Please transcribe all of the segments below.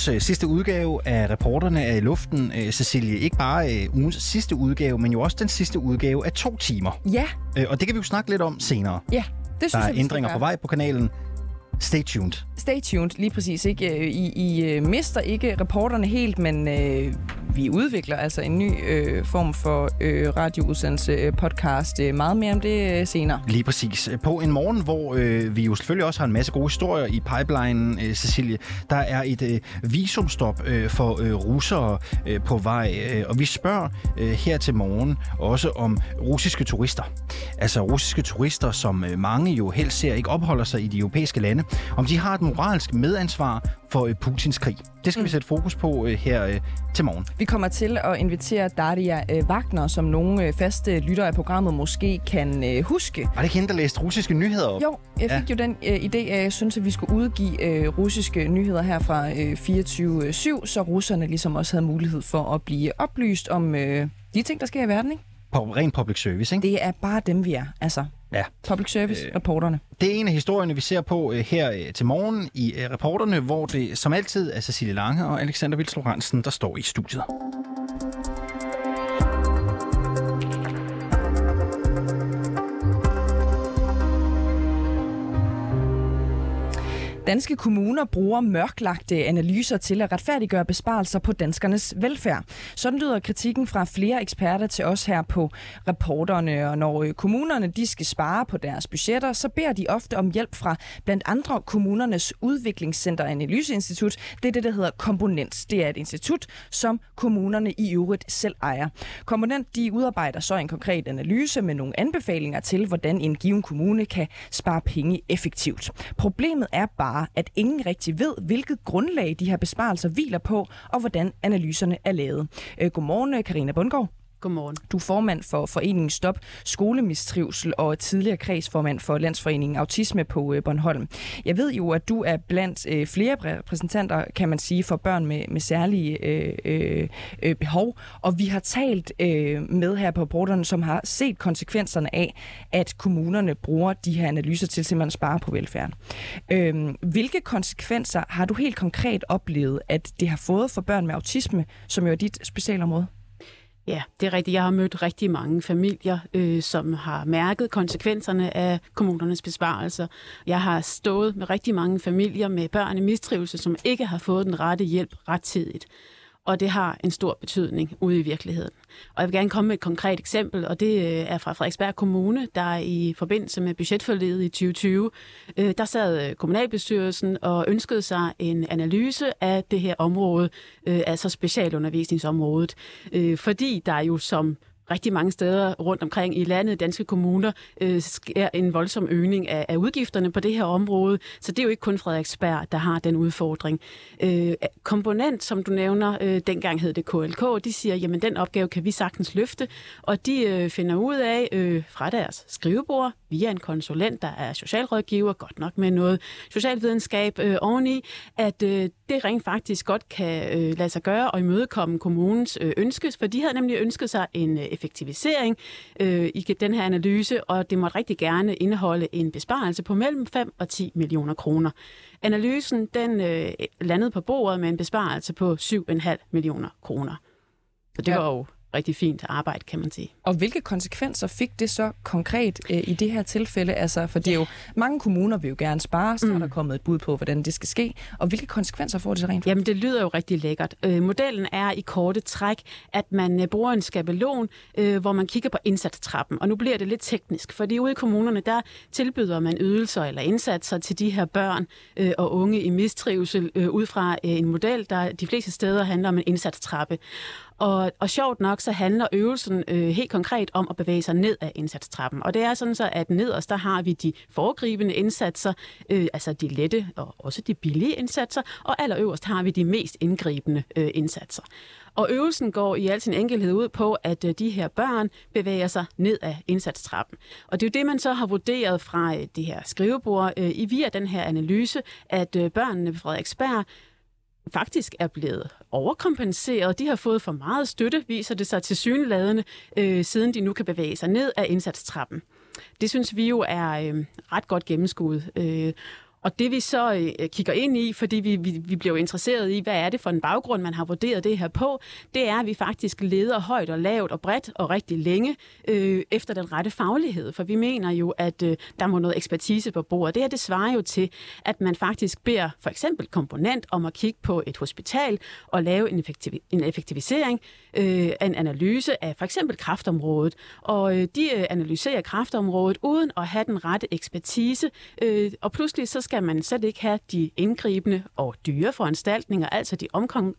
Ugens øh, sidste udgave af Reporterne er i luften. Øh, Cecilie, ikke bare øh, ugens sidste udgave, men jo også den sidste udgave af to timer. Ja, og det kan vi jo snakke lidt om senere. ja. Det synes Der er jeg, ændringer på vej på kanalen. Stay tuned. Stay tuned, lige præcis. Ikke? I, I mister ikke reporterne helt, men øh, vi udvikler altså en ny øh, form for øh, radioudsendelse øh, podcast. Øh, meget mere om det øh, senere. Lige præcis. På en morgen, hvor øh, vi jo selvfølgelig også har en masse gode historier i pipelinen, øh, Cecilie, der er et øh, visumstop øh, for øh, russere øh, på vej. Øh, og vi spørger øh, her til morgen også om russiske turister. Altså russiske turister, som øh, mange jo helst ser ikke opholder sig i de europæiske lande. Om de har et moralsk medansvar for øh, Putins krig. Det skal mm. vi sætte fokus på øh, her øh, til morgen. Vi kommer til at invitere Daria øh, Wagner, som nogle øh, faste lyttere af programmet måske kan øh, huske. Var det ikke hende, der læste russiske nyheder op? Jo, jeg fik Ja. jo den øh, idé, at jeg synes, at vi skulle udgive øh, russiske nyheder her fra øh, 24-7, så russerne ligesom også havde mulighed for at blive oplyst om øh, de ting, der sker i verden. Ikke? På ren public service, ikke? Det er bare dem, vi er. Altså, Ja. public service-reporterne. Det er en af historierne, vi ser på øh, her øh, til morgen i øh, reporterne, hvor det som altid er Cecilie Lange og Alexander Vils der står i studiet. Danske kommuner bruger mørklagte analyser til at retfærdiggøre besparelser på danskernes velfærd. Sådan lyder kritikken fra flere eksperter til os her på reporterne. Og når øh, kommunerne de skal spare på deres budgetter, så beder de ofte om hjælp fra blandt andre kommunernes udviklingscenter analyseinstitut. Det er det, der hedder Komponent. Det er et institut, som kommunerne i øvrigt selv ejer. Komponent de udarbejder så en konkret analyse med nogle anbefalinger til, hvordan en given kommune kan spare penge effektivt. Problemet er bare, at ingen rigtig ved, hvilket grundlag de her besparelser hviler på, og hvordan analyserne er lavet. Øh, godmorgen, øh, Karina Bundgaard. Godmorgen. Du er formand for foreningen Stop Skolemistrivsel og er tidligere kredsformand for Landsforeningen Autisme på øh, Bornholm. Jeg ved jo, at du er blandt øh, flere repræsentanter, kan man sige, for børn med, med særlige øh, øh, øh behov. Og vi har talt øh, med her på reporterne, som har set konsekvenserne af, at kommunerne bruger de her analyser til simpelthen at spare på velfærden. Øh, hvilke konsekvenser har du helt konkret oplevet, at det har fået for børn med autisme, som jo er dit specialområde? Ja, det er rigtigt. Jeg har mødt rigtig mange familier, øh, som har mærket konsekvenserne af kommunernes besparelser. Jeg har stået med rigtig mange familier med børn i mistrivelse, som ikke har fået den rette hjælp rettidigt. Og det har en stor betydning ude i virkeligheden. Og jeg vil gerne komme med et konkret eksempel, og det øh, er fra Frederiksberg Kommune, der i forbindelse med budgetforledet i 2020, øh, der sad øh, kommunalbestyrelsen og ønskede sig en analyse af det her område, altså specialundervisningsområdet. Fordi der jo som rigtig mange steder rundt omkring i landet, danske kommuner, øh, sker en voldsom øgning af, af udgifterne på det her område. Så det er jo ikke kun Frederiksberg, der har den udfordring. Øh, komponent, som du nævner, øh, dengang hed det KLK, de siger, jamen den opgave kan vi sagtens løfte, og de øh, finder ud af øh, fra deres skrivebord, via en konsulent, der er socialrådgiver, godt nok med noget socialvidenskab øh, oveni, at øh, det rent faktisk godt kan øh, lade sig gøre og imødekomme kommunens øh, ønske, for de havde nemlig ønsket sig en øh, effektivisering øh, i den her analyse, og det måtte rigtig gerne indeholde en besparelse på mellem 5 og 10 millioner kroner. Analysen den øh, landede på bordet med en besparelse på 7,5 millioner kroner. Så det Ja. var jo rigtig fint arbejde, kan man sige. Og hvilke konsekvenser fik det så konkret øh, i det her tilfælde? Altså, for det er jo, mange kommuner vil jo gerne spare, så mm. er der kommet et bud på, hvordan det skal ske. Og hvilke konsekvenser får det så rent? Jamen, det lyder jo rigtig lækkert. Øh, modellen er i korte træk, at man øh, bruger en skabelon, øh, hvor man kigger på indsatstrappen. Og nu bliver det lidt teknisk, fordi ude i kommunerne, der tilbyder man ydelser eller indsatser til de her børn øh, og unge i mistrivsel øh, ud fra øh, en model, der de fleste steder handler om en indsatstrappe. Og, og sjovt nok, så handler øvelsen øh, helt konkret om at bevæge sig ned ad indsatstrappen. Og det er sådan så, at nederst, der har vi de foregribende indsatser, øh, altså de lette og også de billige indsatser, og allerøverst har vi de mest indgribende øh, indsatser. Og øvelsen går i al sin enkelhed ud på, at øh, de her børn bevæger sig ned ad indsatstrappen. Og det er jo det, man så har vurderet fra øh, det her skrivebord øh, i via den her analyse, at børnene ved Frederiksberg faktisk er blevet overkompenseret. De har fået for meget støtte, viser det sig til synladende, øh, siden de nu kan bevæge sig ned ad indsatstrappen. Det synes vi jo er øh, ret godt gennemskuet. Øh, og det vi så øh, kigger ind i, fordi vi, vi, vi bliver jo interesseret i, hvad er det for en baggrund, man har vurderet det her på, det er, at vi faktisk leder højt og lavt og bredt og rigtig længe øh, efter den rette faglighed. For vi mener jo, at øh, der må noget ekspertise på bordet. Det her, det svarer jo til, at man faktisk beder for eksempel komponent om at kigge på et hospital og lave en, effektiv- en effektivisering, øh, en analyse af for eksempel kraftområdet. Og øh, de øh, analyserer kraftområdet uden at have den rette ekspertise, øh, og pludselig så skal man slet ikke have de indgribende og dyre foranstaltninger, altså de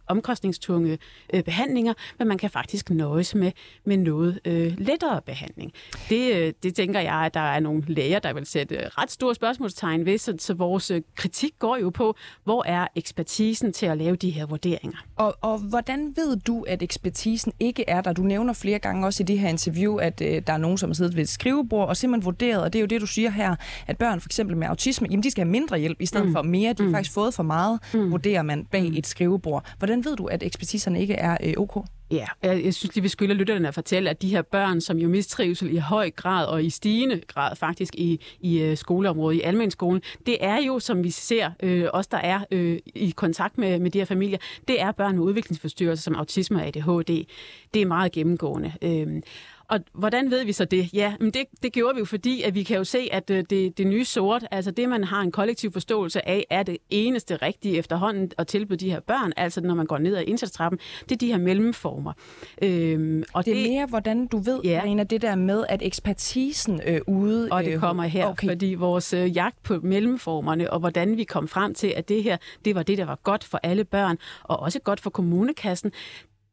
omkostningstunge øh, behandlinger, men man kan faktisk nøjes med, med noget øh, lettere behandling. Det, øh, det tænker jeg, at der er nogle læger, der vil sætte øh, ret store spørgsmålstegn ved, så, så vores øh, kritik går jo på, hvor er ekspertisen til at lave de her vurderinger. Og, og hvordan ved du, at ekspertisen ikke er der? Du nævner flere gange også i det her interview, at øh, der er nogen, som har siddet ved et skrivebord og simpelthen vurderet, og det er jo det, du siger her, at børn for eksempel med autisme, jamen de skal have mindre hjælp i stedet mm. for mere. De har mm. faktisk fået for meget, mm. vurderer man bag mm. et skrivebord. Hvordan ved du, at ekspertiserne ikke er øh, ok? Ja, jeg, jeg synes lige, vi skylder lytterne at fortælle, at de her børn, som jo mistrivsel i høj grad og i stigende grad faktisk i, i uh, skoleområdet, i almenskolen, det er jo, som vi ser, øh, os der er øh, i kontakt med, med de her familier, det er børn med udviklingsforstyrrelser som autisme og ADHD. Det er meget gennemgående. Øh, og hvordan ved vi så det? Ja, men det, det gjorde vi jo, fordi at vi kan jo se, at øh, det, det nye sort, altså det, man har en kollektiv forståelse af, er det eneste rigtige efterhånden at tilbyde de her børn, altså når man går ned ad indsatstrappen, det er de her mellemformer. Øhm, og det er det, mere, hvordan du ved, ja. Marina, det der med, at ekspertisen øh, ude... Og det øh, kommer her, okay. fordi vores øh, jagt på mellemformerne, og hvordan vi kom frem til, at det her, det var det, der var godt for alle børn, og også godt for kommunekassen,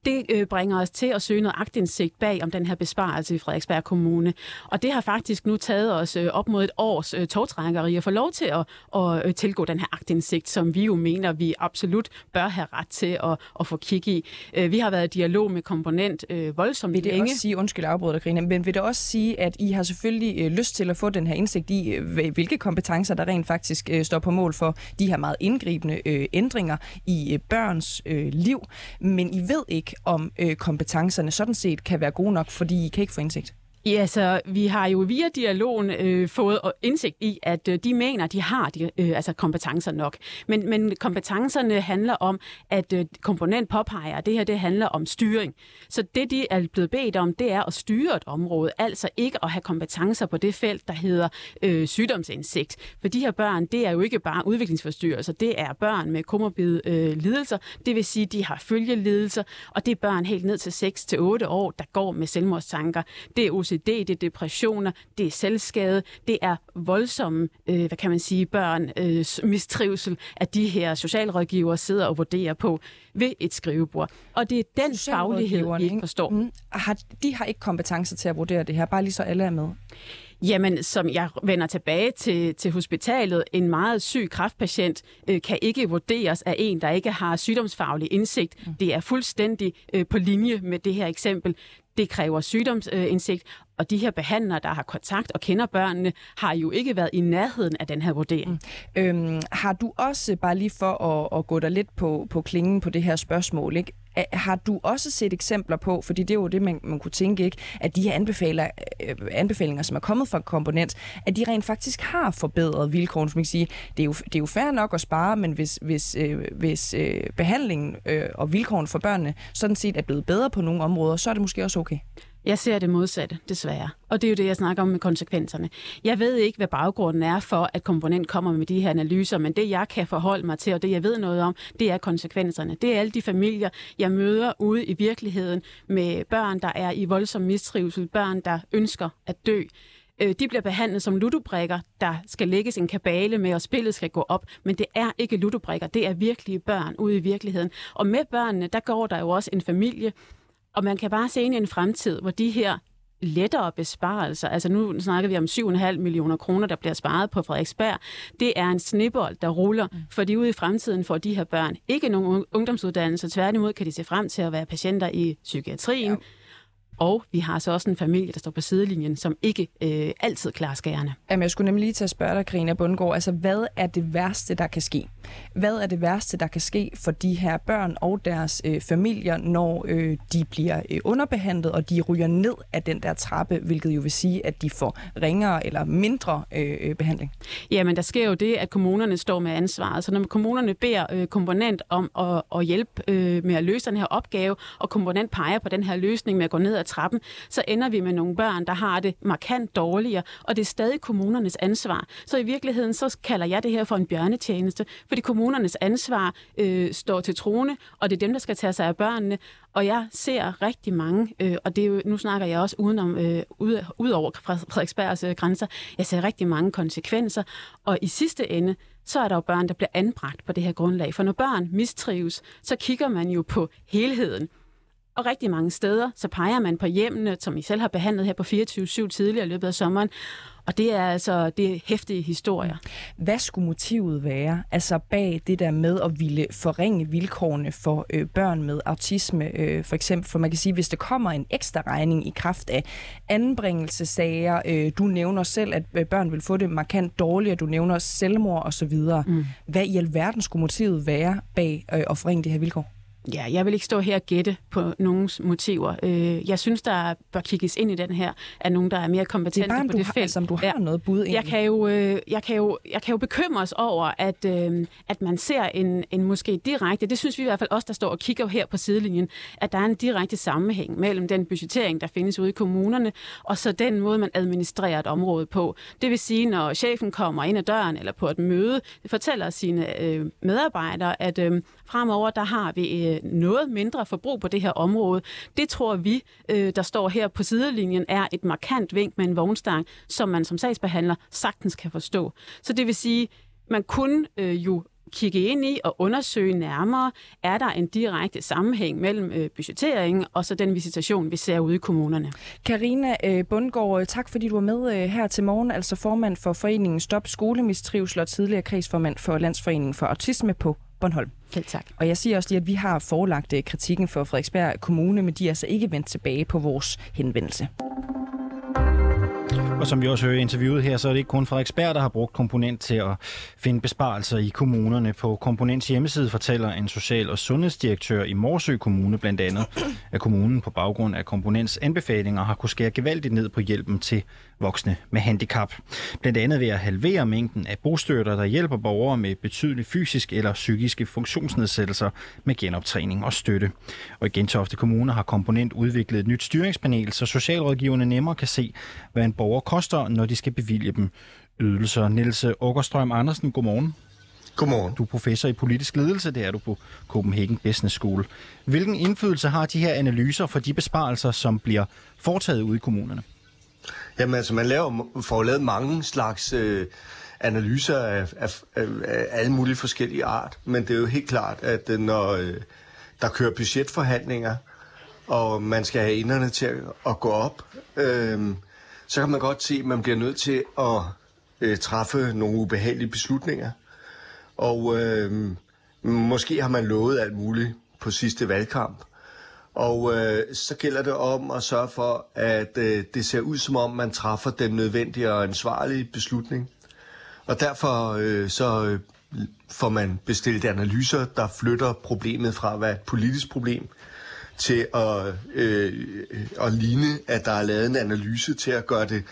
det øh, bringer os til at søge noget agtindsigt bag om den her besparelse i Frederiksberg Kommune. Og det har faktisk nu taget os øh, op mod et års øh, togtrækkeri at få lov til at, at øh, tilgå den her agtindsigt, som vi jo mener, vi absolut bør have ret til at, at få kig i. Øh, vi har været i dialog med komponent øh, voldsomt vil det længe. også sige, undskyld afbryder Karina, men vil det også sige, at I har selvfølgelig øh, lyst til at få den her indsigt i, øh, hvilke kompetencer, der rent faktisk øh, står på mål for de her meget indgribende øh, ændringer i øh, børns øh, liv, men I ved ikke, om øh, kompetencerne sådan set kan være gode nok, fordi I kan ikke få indsigt? Ja, så vi har jo via dialogen øh, fået indsigt i, at øh, de mener, de har de, øh, altså kompetencer nok. Men, men kompetencerne handler om, at øh, komponent påpeger, at det her det handler om styring. Så det, de er blevet bedt om, det er at styre et område, altså ikke at have kompetencer på det felt, der hedder øh, sygdomsindsigt. For de her børn, det er jo ikke bare udviklingsforstyrrelser, det er børn med komorbide øh, lidelser. Det vil sige, de har følgelidelser, og det er børn helt ned til 6-8 år, der går med selvmordstanker. Det er OCD, det er depressioner, det er selvskade, det er voldsomme, øh, hvad kan man sige, børn, øh, mistrivsel, at de her socialrådgivere sidder og vurderer på ved et skrivebord. Og det er den faglighed, vi ikke forstår. Mm. Har, de har ikke kompetencer til at vurdere det her, bare lige så alle er med. Jamen, som jeg vender tilbage til, til hospitalet, en meget syg kræftpatient øh, kan ikke vurderes af en, der ikke har sygdomsfaglig indsigt. Mm. Det er fuldstændig øh, på linje med det her eksempel. Det kræver sygdomsindsigt, og de her behandlere, der har kontakt og kender børnene, har jo ikke været i nærheden af den her vurdering. Mm. Øhm, har du også, bare lige for at, at gå der lidt på, på klingen på det her spørgsmål, ikke? har du også set eksempler på, fordi det er jo det, man, man kunne tænke, ikke, at de her anbefaler, øh, anbefalinger, som er kommet fra komponent, at de rent faktisk har forbedret vilkårene. Man kan sige, det er jo, det er jo fair nok at spare, men hvis, hvis, øh, hvis øh, behandlingen øh, og vilkårene for børnene sådan set er blevet bedre på nogle områder, så er det måske også okay. Jeg ser det modsatte, desværre. Og det er jo det, jeg snakker om med konsekvenserne. Jeg ved ikke, hvad baggrunden er for, at komponent kommer med de her analyser, men det, jeg kan forholde mig til, og det, jeg ved noget om, det er konsekvenserne. Det er alle de familier, jeg møder ude i virkeligheden med børn, der er i voldsom mistrivsel, børn, der ønsker at dø øh, de bliver behandlet som ludobrikker, der skal lægges en kabale med, og spillet skal gå op. Men det er ikke ludobrikker, det er virkelige børn ude i virkeligheden. Og med børnene, der går der jo også en familie, og man kan bare se ind i en fremtid, hvor de her lettere besparelser, altså nu snakker vi om 7,5 millioner kroner, der bliver sparet på Frederiksberg, det er en snibbold, der ruller, mm. fordi ude i fremtiden får de her børn ikke nogen ungdomsuddannelse, tværtimod kan de se frem til at være patienter i psykiatrien, ja Og vi har så også en familie, der står på sidelinjen, som ikke øh, altid klarer skærene. Jamen, jeg skulle nemlig lige til at spørge dig, Karina Bundgaard, altså hvad er det værste, der kan ske? Hvad er det værste, der kan ske for de her børn og deres øh, familier, når øh, de bliver øh, underbehandlet, og de ryger ned af den der trappe, hvilket jo vil sige, at de får ringere eller mindre øh, øh behandling? Jamen, der sker jo det, at kommunerne står med ansvaret. Så når kommunerne beder øh, komponent om at, at hjælpe øh, med at løse den her opgave, og komponent peger på den her løsning med at gå ned ad trappen, så ender vi med nogle børn, der har det markant dårligere, og det er stadig kommunernes ansvar. Så i virkeligheden, så kalder jeg det her for en bjørnetjeneste, fordi kommunernes ansvar øh, står til trone, og det er dem, der skal tage sig af børnene, og jeg ser rigtig mange, øh, og det er jo, nu snakker jeg også udenom, øh, ud, ud over Frederiksbergs øh, grænser, jeg ser rigtig mange konsekvenser, og i sidste ende, så er der jo børn, der bliver anbragt på det her grundlag. For når børn mistrives, så kigger man jo på helheden. Og rigtig mange steder, så peger man på hjemmene, som I selv har behandlet her på 24-7 tidligere i løbet af sommeren. Og det er altså det er hæftige historier. Hvad skulle motivet være altså bag det der med at ville forringe vilkårene for øh, børn med autisme? Øh, for eksempel, for man kan sige, hvis der kommer en ekstra regning i kraft af anbringelsesager, øh, du nævner selv, at øh, børn vil få det markant dårligere, du nævner selvmord osv. Mm. Hvad i alverden skulle motivet være bag øh, at forringe det her vilkår? Ja, jeg vil ikke stå her og gætte på nogens motiver. Øh, jeg synes, der bør kigges ind i den her, at nogen, der er mere kompetente det er på det har, felt. Altså, du har ja. noget bud jeg kan, jo, øh, jeg, kan jo, jeg kan jo bekymre os over, at, øh, at man ser en, en måske direkte, det synes vi i hvert fald også, der står og kigger her på sidelinjen, at der er en direkte sammenhæng mellem den budgettering, der findes ude i kommunerne, og så den måde, man administrerer et område på. Det vil sige, når chefen kommer ind ad døren eller på et møde, fortæller sine øh, medarbejdere, at øh, fremover der har vi øh, noget mindre forbrug på det her område. Det tror vi, øh, der står her på sidelinjen, er et markant vink med en vognstang, som man som sagsbehandler sagtens kan forstå. Så det vil sige, man kunne øh, jo kigge ind i og undersøge nærmere, er der en direkte sammenhæng mellem øh, budgetteringen og så den visitation, vi ser ude i kommunerne. Karina øh, Bundgaard, øh, tak fordi du var med øh, her til morgen, altså formand for foreningen Stop Skolemistrivsel og tidligere kredsformand for Landsforeningen for Autisme på Bornholm. Helt tak. Og jeg siger også lige, at vi har forelagt øh, kritikken for Frederiksberg Kommune, men de er altså ikke vendt tilbage på vores henvendelse. Og som vi også hører i interviewet her, så er det ikke kun Frederiksberg, der har brugt komponent til at finde besparelser i kommunerne. På Komponents hjemmeside fortæller en social- og sundhedsdirektør i Morsø Kommune blandt andet, at kommunen på baggrund af komponents anbefalinger har kunne skære gevaldigt ned på hjælpen til voksne med handicap. Blandt andet ved at halvere mængden af bostøtter, der hjælper borgere med betydelig fysisk eller psykiske funktionsnedsættelser med genoptræning og støtte. Og i Gentofte Kommune har komponent udviklet et nyt styringspanel, så socialrådgiverne nemmere kan se, hvad en borger koster, når de skal bevilge dem ydelser. Niels Åkerstrøm Andersen, godmorgen. Godmorgen. Du er professor i politisk ledelse, det er du på Copenhagen Business School. Hvilken indflydelse har de her analyser for de besparelser, som bliver foretaget ude i kommunerne? Jamen altså, man laver, får lavet mange slags øh, analyser af, af, af, af alle mulige forskellige art, men det er jo helt klart, at øh, når øh, der kører budgetforhandlinger, og man skal have inderne til at, at gå op, øh, så kan man godt se, at man bliver nødt til at øh, træffe nogle ubehagelige beslutninger. Og øh, måske har man lovet alt muligt på sidste valgkamp. Og øh, så gælder det om at sørge for, at øh, det ser ud som om, man træffer den nødvendige og ansvarlige beslutning. Og derfor øh, så øh, får man bestilt analyser, der flytter problemet fra at være et politisk problem til at, øh, at ligne, at der er lavet en analyse til at gøre det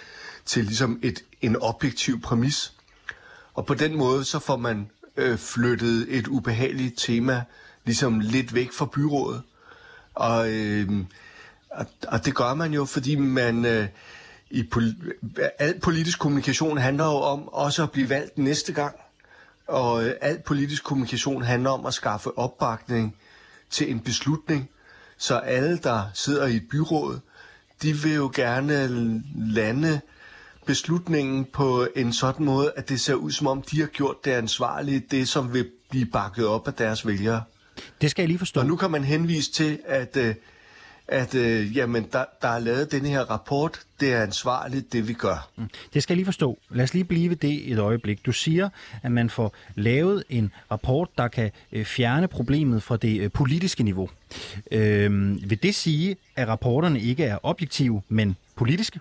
til ligesom et, en objektiv præmis. Og på den måde så får man øh, flyttet et ubehageligt tema ligesom lidt væk fra byrådet. Og, øh, og, og det gør man jo, fordi man øh, i pol- al politisk kommunikation handler jo om også at blive valgt næste gang. Og øh, al politisk kommunikation handler om at skaffe opbakning til en beslutning, så alle, der sidder i et byråd, de vil jo gerne lande beslutningen på en sådan måde, at det ser ud som om, de har gjort det ansvarlige, det som vil blive bakket op af deres vælgere. Det skal jeg lige forstå. Og nu kan man henvise til, at, øh, at øh, jamen, der, der er lavet den her rapport, det er ansvarligt, det vi gør. Mm. Det skal jeg lige forstå. Lad os lige blive ved det et øjeblik. Du siger, at man får lavet en rapport, der kan øh, fjerne problemet fra det øh, politiske niveau. Øh, vil det sige, at rapporterne ikke er objektive, men politiske?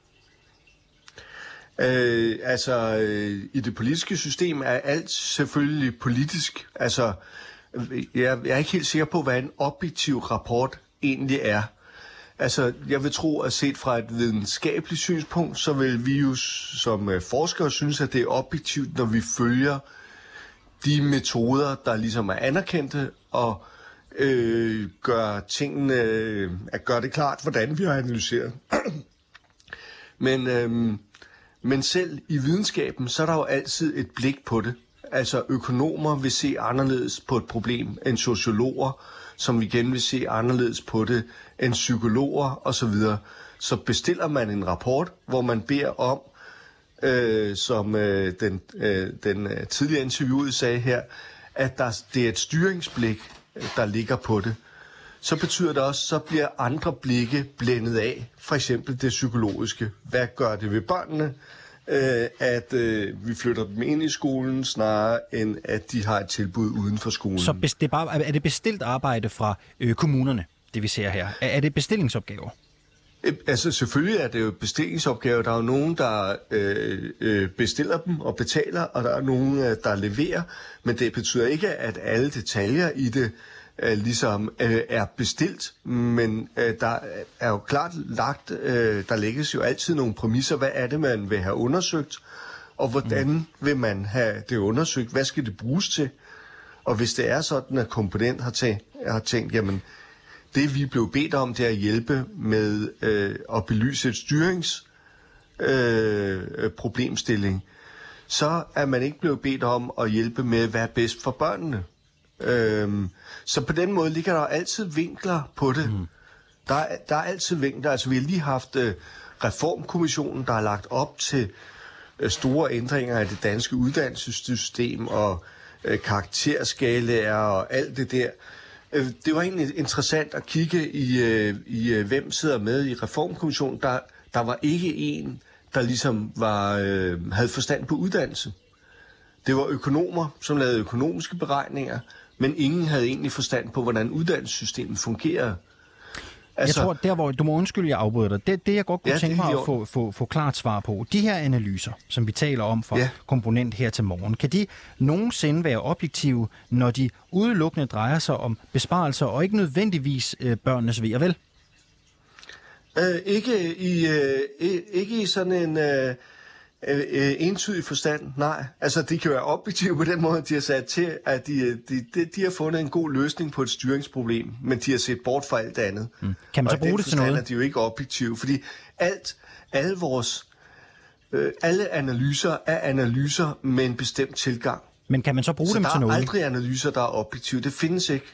Øh, altså, øh, i det politiske system er alt selvfølgelig politisk. Altså, Øh, jeg, jeg er ikke helt sikker på, hvad en objektiv rapport egentlig er. Altså, jeg vil tro, at set fra et videnskabeligt synspunkt, så vil vi jo som øh, forskere synes, at det er objektivt, når vi følger de metoder, der ligesom er anerkendte, og øh, gør tingene, øh, at gøre det klart, hvordan vi har analyseret. Men øh, men selv i videnskaben, så er der jo altid et blik på det. Altså økonomer vil se anderledes på et problem end sociologer, som igen vil se anderledes på det end psykologer osv. Så bestiller man en rapport, hvor man beder om, øh, som øh, den, øh, den øh, tidligere interviewede sagde her, at der, det er et styringsblik, øh, der ligger på det. Så betyder det også, så bliver andre blikke blændet af. For eksempel det psykologiske. Hvad gør det ved børnene? Øh, at øh, vi flytter dem ind i skolen, snarere end at de har et tilbud uden for skolen. Så det er, bare, er det bestilt arbejde fra øh, kommunerne, det vi ser her? Er, er det bestillingsopgaver? Altså selvfølgelig er det jo bestillingsopgaver. Der er jo nogen, der øh, øh, bestiller dem og betaler, og der er nogen, øh, der leverer. Men det betyder ikke, at alle detaljer i det øh, ligesom øh, er bestilt, men øh, der er jo klart lagt, øh, der lægges jo altid nogle præmisser, hvad er det, man vil have undersøgt, og hvordan mm. vil man have det undersøgt, hvad skal det bruges til, og hvis det er sådan, at komponent har tænkt, har tænkt jamen, det vi blev bedt om, det er at hjælpe med øh, at belyse et styrings øh, problemstilling, så er man ikke blevet bedt om at hjælpe med, hvad er bedst for børnene. Øhm, så på den måde ligger der altid vinkler på det. Mm. Der, er, der er altid vinkler. Altså vi har lige haft uh, Reformkommissionen, der har lagt op til uh, store ændringer af det danske uddannelsessystem og uh, karakterskalaer og alt det der. Uh, det var egentlig interessant at kigge i, uh, i uh, hvem sidder med i Reformkommissionen. Der, der var ikke en, der ligesom var, uh, havde forstand på uddannelse. Det var økonomer, som lavede økonomiske beregninger, men ingen havde egentlig forstand på, hvordan uddannelsessystemet fungerer. Altså, jeg tror, der hvor, du må undskylde, jeg afbryder dig, det, det jeg godt kunne ja, tænke mig at få, få, få klart svar på, de her analyser, som vi taler om for ja. komponent her til morgen, kan de nogensinde være objektive, når de udelukkende drejer sig om besparelser, og ikke nødvendigvis øh, børnenes ved og vel? Øh, ikke, i, øh, ikke i sådan en... Øh øh, øh, entydig forstand, nej. Altså, de kan være objektive på den måde, de har sat til, at de, de, de, de har fundet en god løsning på et styringsproblem, men de har set bort fra alt andet. Mm. Kan man så bruge det til noget? er de jo ikke objektive, fordi alt, alle vores, øh, alle analyser er analyser med en bestemt tilgang. Men kan man så bruge så dem til noget? der er aldrig analyser, der er objektive. Det findes ikke.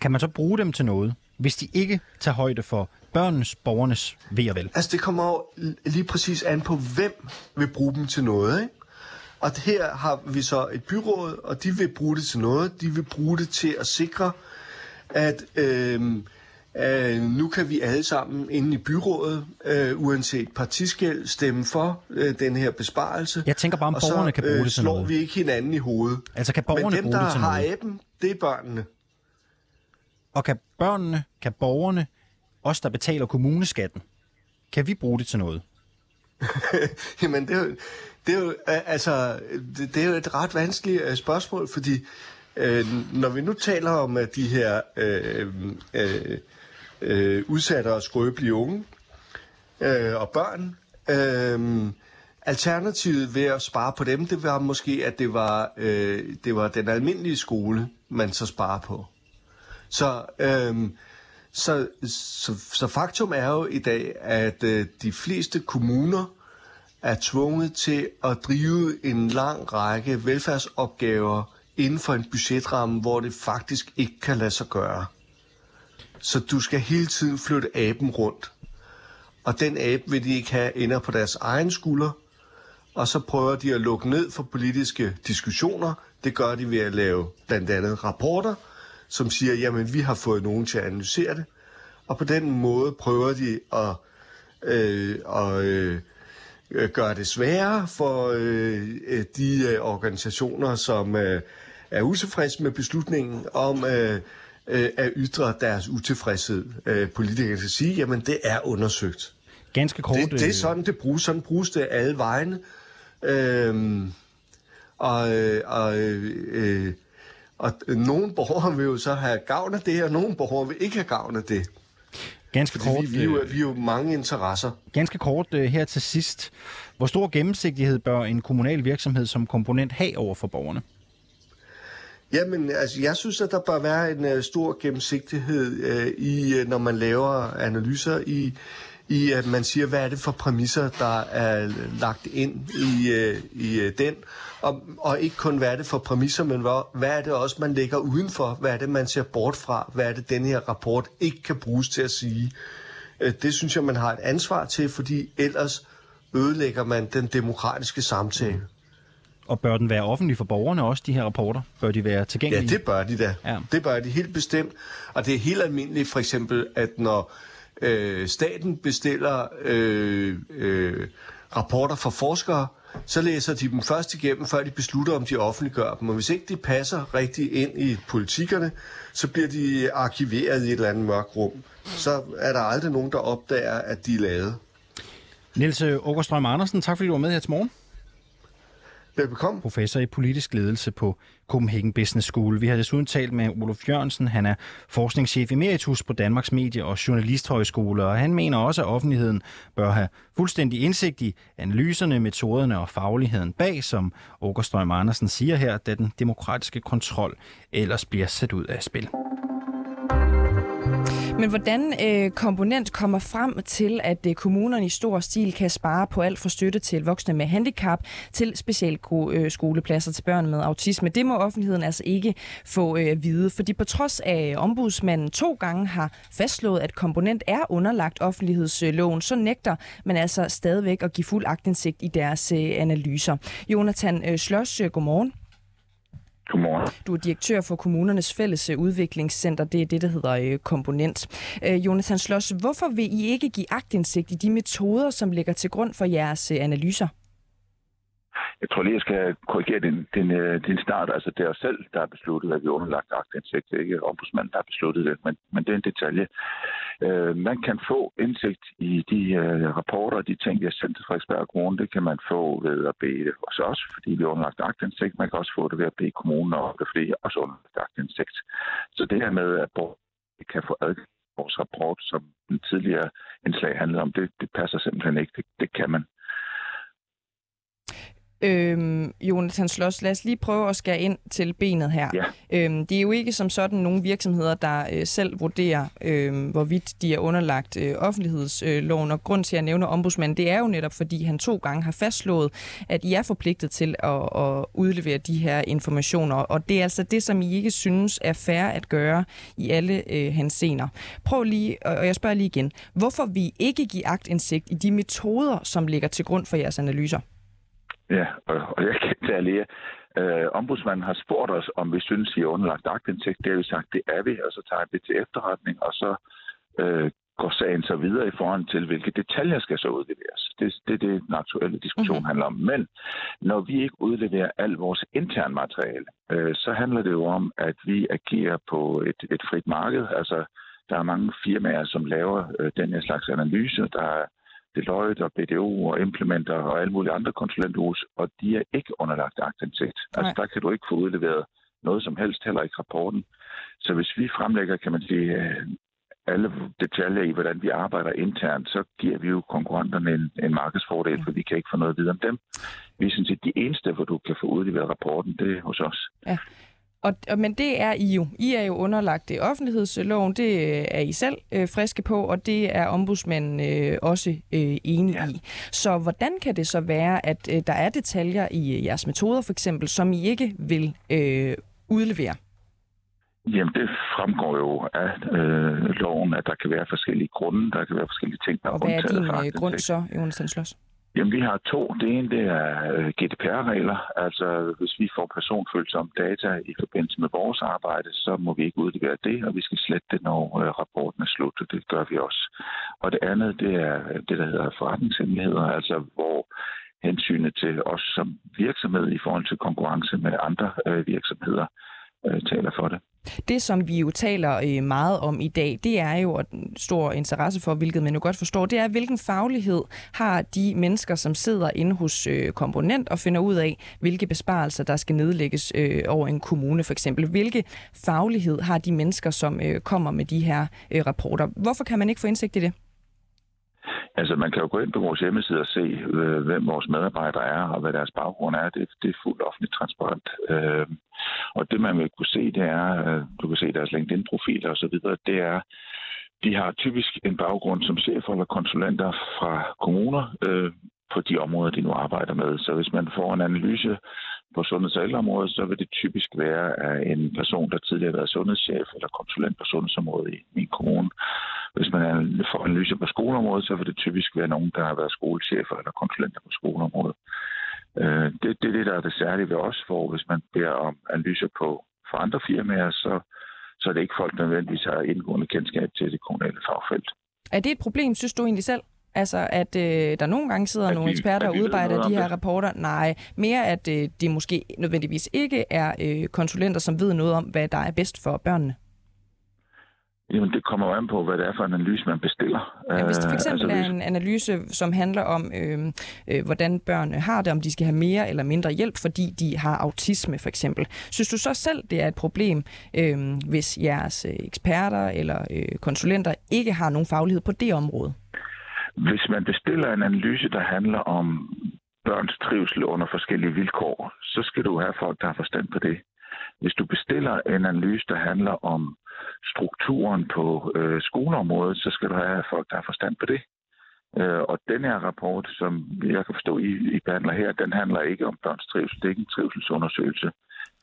Kan man så bruge dem til noget, hvis de ikke tager højde for børnenes, borgernes ved og vel? Altså, det kommer jo lige præcis an på, hvem vil bruge dem til noget, ikke? Og her har vi så et byråd, og de vil bruge det til noget. De vil bruge det til at sikre, at øh, øh, nu kan vi alle sammen inde i byrådet, øh, uanset partiskæld, stemme for øh, den her besparelse. Jeg tænker bare, om borgerne så, kan bruge det til noget. vi ikke hinanden i hovedet. Altså kan borgerne Men dem, bruge det til noget? der har aben, det er børnene. Og kan børnene, kan borgerne os, der betaler kommuneskatten, kan vi bruge det til noget? Jamen, det er, jo, det er jo, altså, det, det er jo et ret vanskeligt øh, spørgsmål, fordi øh, når vi nu taler om de her øh, øh, øh, udsatte og skrøbelige unge øh, og børn, øh, alternativet ved at spare på dem, det var måske, at det var, øh, det var den almindelige skole, man så sparer på. Så øh, så, så, så faktum er jo i dag, at øh, de fleste kommuner er tvunget til at drive en lang række velfærdsopgaver inden for en budgetramme, hvor det faktisk ikke kan lade sig gøre. Så du skal hele tiden flytte aben rundt. Og den abe vil de ikke have ender på deres egen skulder, og så prøver de at lukke ned for politiske diskussioner. Det gør de ved at lave blandt andet rapporter, som siger, jamen vi har fået nogen til at analysere det, Og på den måde prøver de at, øh, at øh, gøre det sværere for øh, de øh, organisationer, som øh, er utilfredse med beslutningen om øh, øh, at ytre deres utilfredshed. Øh, politikerne skal sige, jamen det er undersøgt. Ganske kort. Det, det er øh, sådan, det bruges. Sådan bruges det alle vegne. Øhm, og, øh, og, øh, og nogle borgere vil jo så have gavn af det, og nogle borgere vil ikke have gavn af det. Ganske Fordi kort, vi, vi, er jo, øh, vi er jo mange interesser. ganske kort øh, her til sidst. Hvor stor gennemsigtighed bør en kommunal virksomhed som komponent have over for borgerne? Jamen, altså, jeg synes, at der bør være en uh, stor gennemsigtighed uh, i, uh, når man laver analyser i, i at man siger, hvad er det for præmisser, der er lagt ind i, uh, i uh, den, og, og ikke kun, hvad er det for præmisser, men hvad, hvad er det også, man lægger udenfor, hvad er det, man ser bort fra, hvad er det, den her rapport ikke kan bruges til at sige. Uh, det synes jeg, man har et ansvar til, fordi ellers ødelægger man den demokratiske samtale. Og bør den være offentlig for borgerne også, de her rapporter? Bør de være Ja, tilgængelige? det bør de da. Ja. Ja. Det bør de helt bestemt. Og det er helt almindeligt for eksempel, at når øh, staten bestiller øh, øh, rapporter fra forskere, så læser de dem først igennem, før de beslutter, om de offentliggør dem. Og hvis ikke de passer rigtig ind i politikerne, så bliver de arkiveret i et eller andet mørkt rum. Så er der aldrig nogen, der opdager, at de er lavet. Niels Åkerstrøm Andersen, tak fordi du var med her til morgen. Velbekomme. professor i politisk ledelse på Copenhagen Business School. Vi har desuden talt med Olof Jørgensen. Han er forskningschef emeritus på Danmarks Medie- og Journalisthøjskole, og han mener også, at offentligheden bør have fuldstændig indsigt i analyserne, metoderne og fagligheden bag, som Åkerstrøm Andersen siger her, da den demokratiske kontrol ellers bliver sat ud af spil. Men hvordan øh, komponent kommer frem til, at øh, kommunerne i stor stil kan spare på alt fra støtte til voksne med handicap til specialskolepladser øh, til børn med autisme? Det må offentligheden altså ikke få øh, at vide, fordi på trods af øh, ombudsmanden to gange har fastslået, at komponent er underlagt offentlighedsloven, så nægter man altså stadigvæk at give fuld agtindsigt i deres øh, analyser. Jonathan øh, Slås, øh, godmorgen. Godmorgen. Du er direktør for kommunernes fælles øh, udviklingscenter. Det er det, der hedder øh, Komponent. Øh, Jonathan Schloss, hvorfor vil I ikke give agtindsigt i de metoder, som ligger til grund for jeres øh, analyser? Jeg tror lige, jeg skal korrigere din, din, øh, din start. Altså, det er os selv, der har besluttet, at vi er underlagt aktindsigt. Det er ikke ombudsmanden, der har besluttet det, men, men det er en detalje. Øh, man kan få indsigt i de øh, rapporter og de ting, vi har sendt til Frederiksberg Kommune. Det kan man få ved at bede os også, fordi vi er underlagt aktindsigt. Man kan også få det ved at bede kommunen om det, fordi også underlagt aktindsigt. Så det her med, at borgerne kan få adgang vores rapport, som den tidligere indslag handlede om, det, det passer simpelthen ikke. Det, det kan man. Øhm, Jonathan Schloss, lad os lige prøve at skære ind til benet her. Ja. Øhm, det er jo ikke som sådan nogle virksomheder, der øh, selv vurderer, øh, hvorvidt de er underlagt øh, offentlighedsloven. Og grund til, at jeg nævner ombudsmanden, det er jo netop, fordi han to gange har fastslået, at I er forpligtet til at, at udlevere de her informationer. Og det er altså det, som I ikke synes er fair at gøre i alle øh, hensener. Prøv lige, og jeg spørger lige igen, hvorfor vi ikke give agtindsigt i de metoder, som ligger til grund for jeres analyser? Ja, og, jeg kan tage lige. Øh, ombudsmanden har spurgt os, om vi synes, I er underlagt aktindsigt. Det har vi sagt, det er vi, og så tager vi det til efterretning, og så øh, går sagen så videre i forhold til, hvilke detaljer skal så udleveres. Det er det, det, den aktuelle diskussion mm-hmm. handler om. Men når vi ikke udleverer alt vores interne materiale, øh, så handler det jo om, at vi agerer på et, et frit marked. Altså, der er mange firmaer, som laver øh, den her slags analyse. Der er Deloitte og BDO og Implementer og alle mulige andre konsulenthus, og de er ikke underlagt aktindsigt. Altså, Nej. der kan du ikke få udleveret noget som helst, heller ikke rapporten. Så hvis vi fremlægger, kan man sige, øh, alle detaljer i, hvordan vi arbejder internt, så giver vi jo konkurrenterne en, en markedsfordel, for vi kan ikke få noget at vide om dem. Vi er sådan set de eneste, hvor du kan få udleveret rapporten, det er hos os. Og, og, men det er I jo. I er jo underlagt det offentlighedsloven, det øh, er I selv øh, friske på, og det er ombudsmanden øh, også øh, enig ja. i. Så hvordan kan det så være, at øh, der er detaljer i øh, jeres metoder for eksempel, som I ikke vil øh, udlevere? Jamen, det fremgår jo af øh, loven, at der kan være forskellige grunde, der kan være forskellige ting, der Og hvad er din øh, grund så, Jonas Sloss? Jamen, vi har to. Det ene, det er øh, GDPR-regler. Altså, hvis vi får personfølsomme data i forbindelse med vores arbejde, så må vi ikke udlevere det, og vi skal slette det, når øh, rapporten er slut, og det gør vi også. Og det andet, det er det, der hedder forretningshemmeligheder, altså hvor hensynet til os som virksomhed i forhold til konkurrence med andre øh, virksomheder taler for det. Det, som vi jo taler øh, meget om i dag, det er jo en stor interesse for, hvilket man jo godt forstår, det er, hvilken faglighed har de mennesker, som sidder inde hos øh, komponent og finder ud af, hvilke besparelser, der skal nedlægges øh, over en kommune for eksempel. Hvilke faglighed har de mennesker, som kommer med de her rapporter? Hvorfor kan man ikke få indsigt i det? Altså, man kan jo gå ind på vores hjemmeside og se, øh, hvem vores medarbejdere er, og hvad deres baggrund er. Det, det er fuldt offentligt transparent. Øh, og det, man vil kunne se, det er, øh, du kan se deres LinkedIn-profiler osv., det er, de har typisk en baggrund som chef eller konsulenter fra kommuner øh, på de områder, de nu arbejder med. Så hvis man får en analyse på sundheds- og ældreområdet, så vil det typisk være af en person, der tidligere har været sundhedschef eller konsulent på sundhedsområdet i min kommune. Hvis man får analyse på skoleområdet, så vil det typisk være nogen, der har været skolechefer eller konsulenter på skoleområdet. Øh, det, det er det, der er det særlige ved os, for hvis man beder om analyser på for andre firmaer, så, så er det ikke folk, nødvendigvis har indgående kendskab til det kommunale fagfelt. Er det et problem, synes du egentlig selv? Altså, at øh, der nogle gange sidder at nogle vi, eksperter og udarbejder de her rapporter. Nej, mere at øh, de måske nødvendigvis ikke er øh, konsulenter, som ved noget om, hvad der er bedst for børnene. Jamen, det kommer jo an på, hvad det er for en analyse, man bestiller. Ja, hvis det for øh, eksempel altså, er en analyse, som handler om, øh, øh, hvordan børn har det, om de skal have mere eller mindre hjælp, fordi de har autisme for eksempel. Synes du så selv, det er et problem, øh, hvis jeres eksperter eller øh, konsulenter ikke har nogen faglighed på det område? Hvis man bestiller en analyse, der handler om børns trivsel under forskellige vilkår, så skal du have folk, der har forstand på det. Hvis du bestiller en analyse, der handler om strukturen på øh, skoleområdet, så skal du have folk, der har forstand på det. Øh, og den her rapport, som jeg kan forstå, I, I behandler her, den handler ikke om børns trivsel. Det er ikke en trivselsundersøgelse.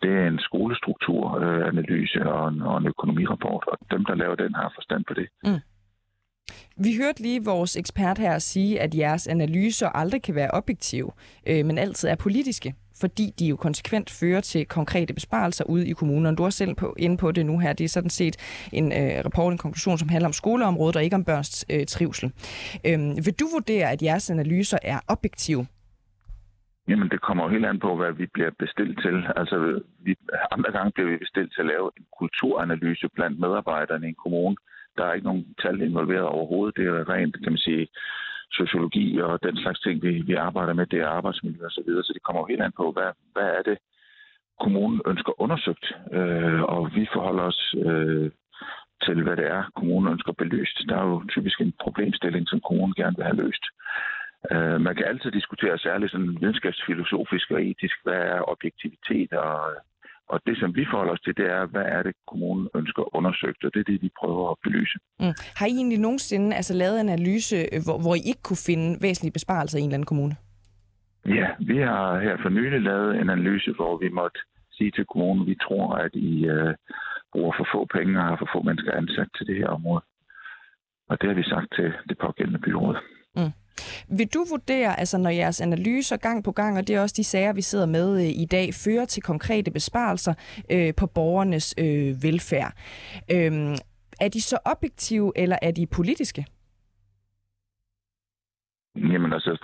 Det er en skolestrukturanalyse øh, og, en, og en økonomirapport, og dem, der laver den, har forstand på det. Mm. Vi hørte lige vores ekspert her sige, at jeres analyser aldrig kan være objektive, øh, men altid er politiske, fordi de jo konsekvent fører til konkrete besparelser ude i kommunerne. Du er selv på, inde på det nu her. Det er sådan set en øh, rapport, en konklusion, som handler om skoleområdet og ikke om børns øh, trivsel. Øhm, vil du vurdere, at jeres analyser er objektive? Jamen, det kommer jo helt an på, hvad vi bliver bestilt til. Altså, vi, andre gange bliver vi bestilt til at lave en kulturanalyse blandt medarbejderne i en kommune. Der er ikke nogen tal involveret overhovedet. Det er rent, kan man sige, sociologi og den slags ting, vi, vi arbejder med. Det er arbejdsmiljø og så videre. Så det kommer jo helt an på, hvad, hvad er det, kommunen ønsker undersøgt. Øh, og vi forholder os øh, til, hvad det er, kommunen ønsker belyst. Der er jo typisk en problemstilling, som kommunen gerne vil have løst. Øh, man kan altid diskutere særligt sådan videnskabsfilosofisk og etisk, hvad er objektivitet og og det, som vi forholder os til, det er, hvad er det, kommunen ønsker undersøgt, og det er det, vi prøver at belyse. Mm. Har I egentlig nogensinde altså, lavet en analyse, øh, hvor, hvor I ikke kunne finde væsentlige besparelser i en eller anden kommune? Ja, vi har her for nylig lavet en analyse, hvor vi måtte sige til kommunen, at vi tror, at I uh, bruger for få penge og har for få mennesker ansat til det her område. Og det har vi sagt til det pågældende byråd. Mm. Vil du vurdere, altså når jeres analyser gang på gang, og det er også de sager, vi sidder med øh, i dag, fører til konkrete besparelser øh, på borgernes øh, velfærd, øh, er de så objektive, eller er de politiske? Jamen altså,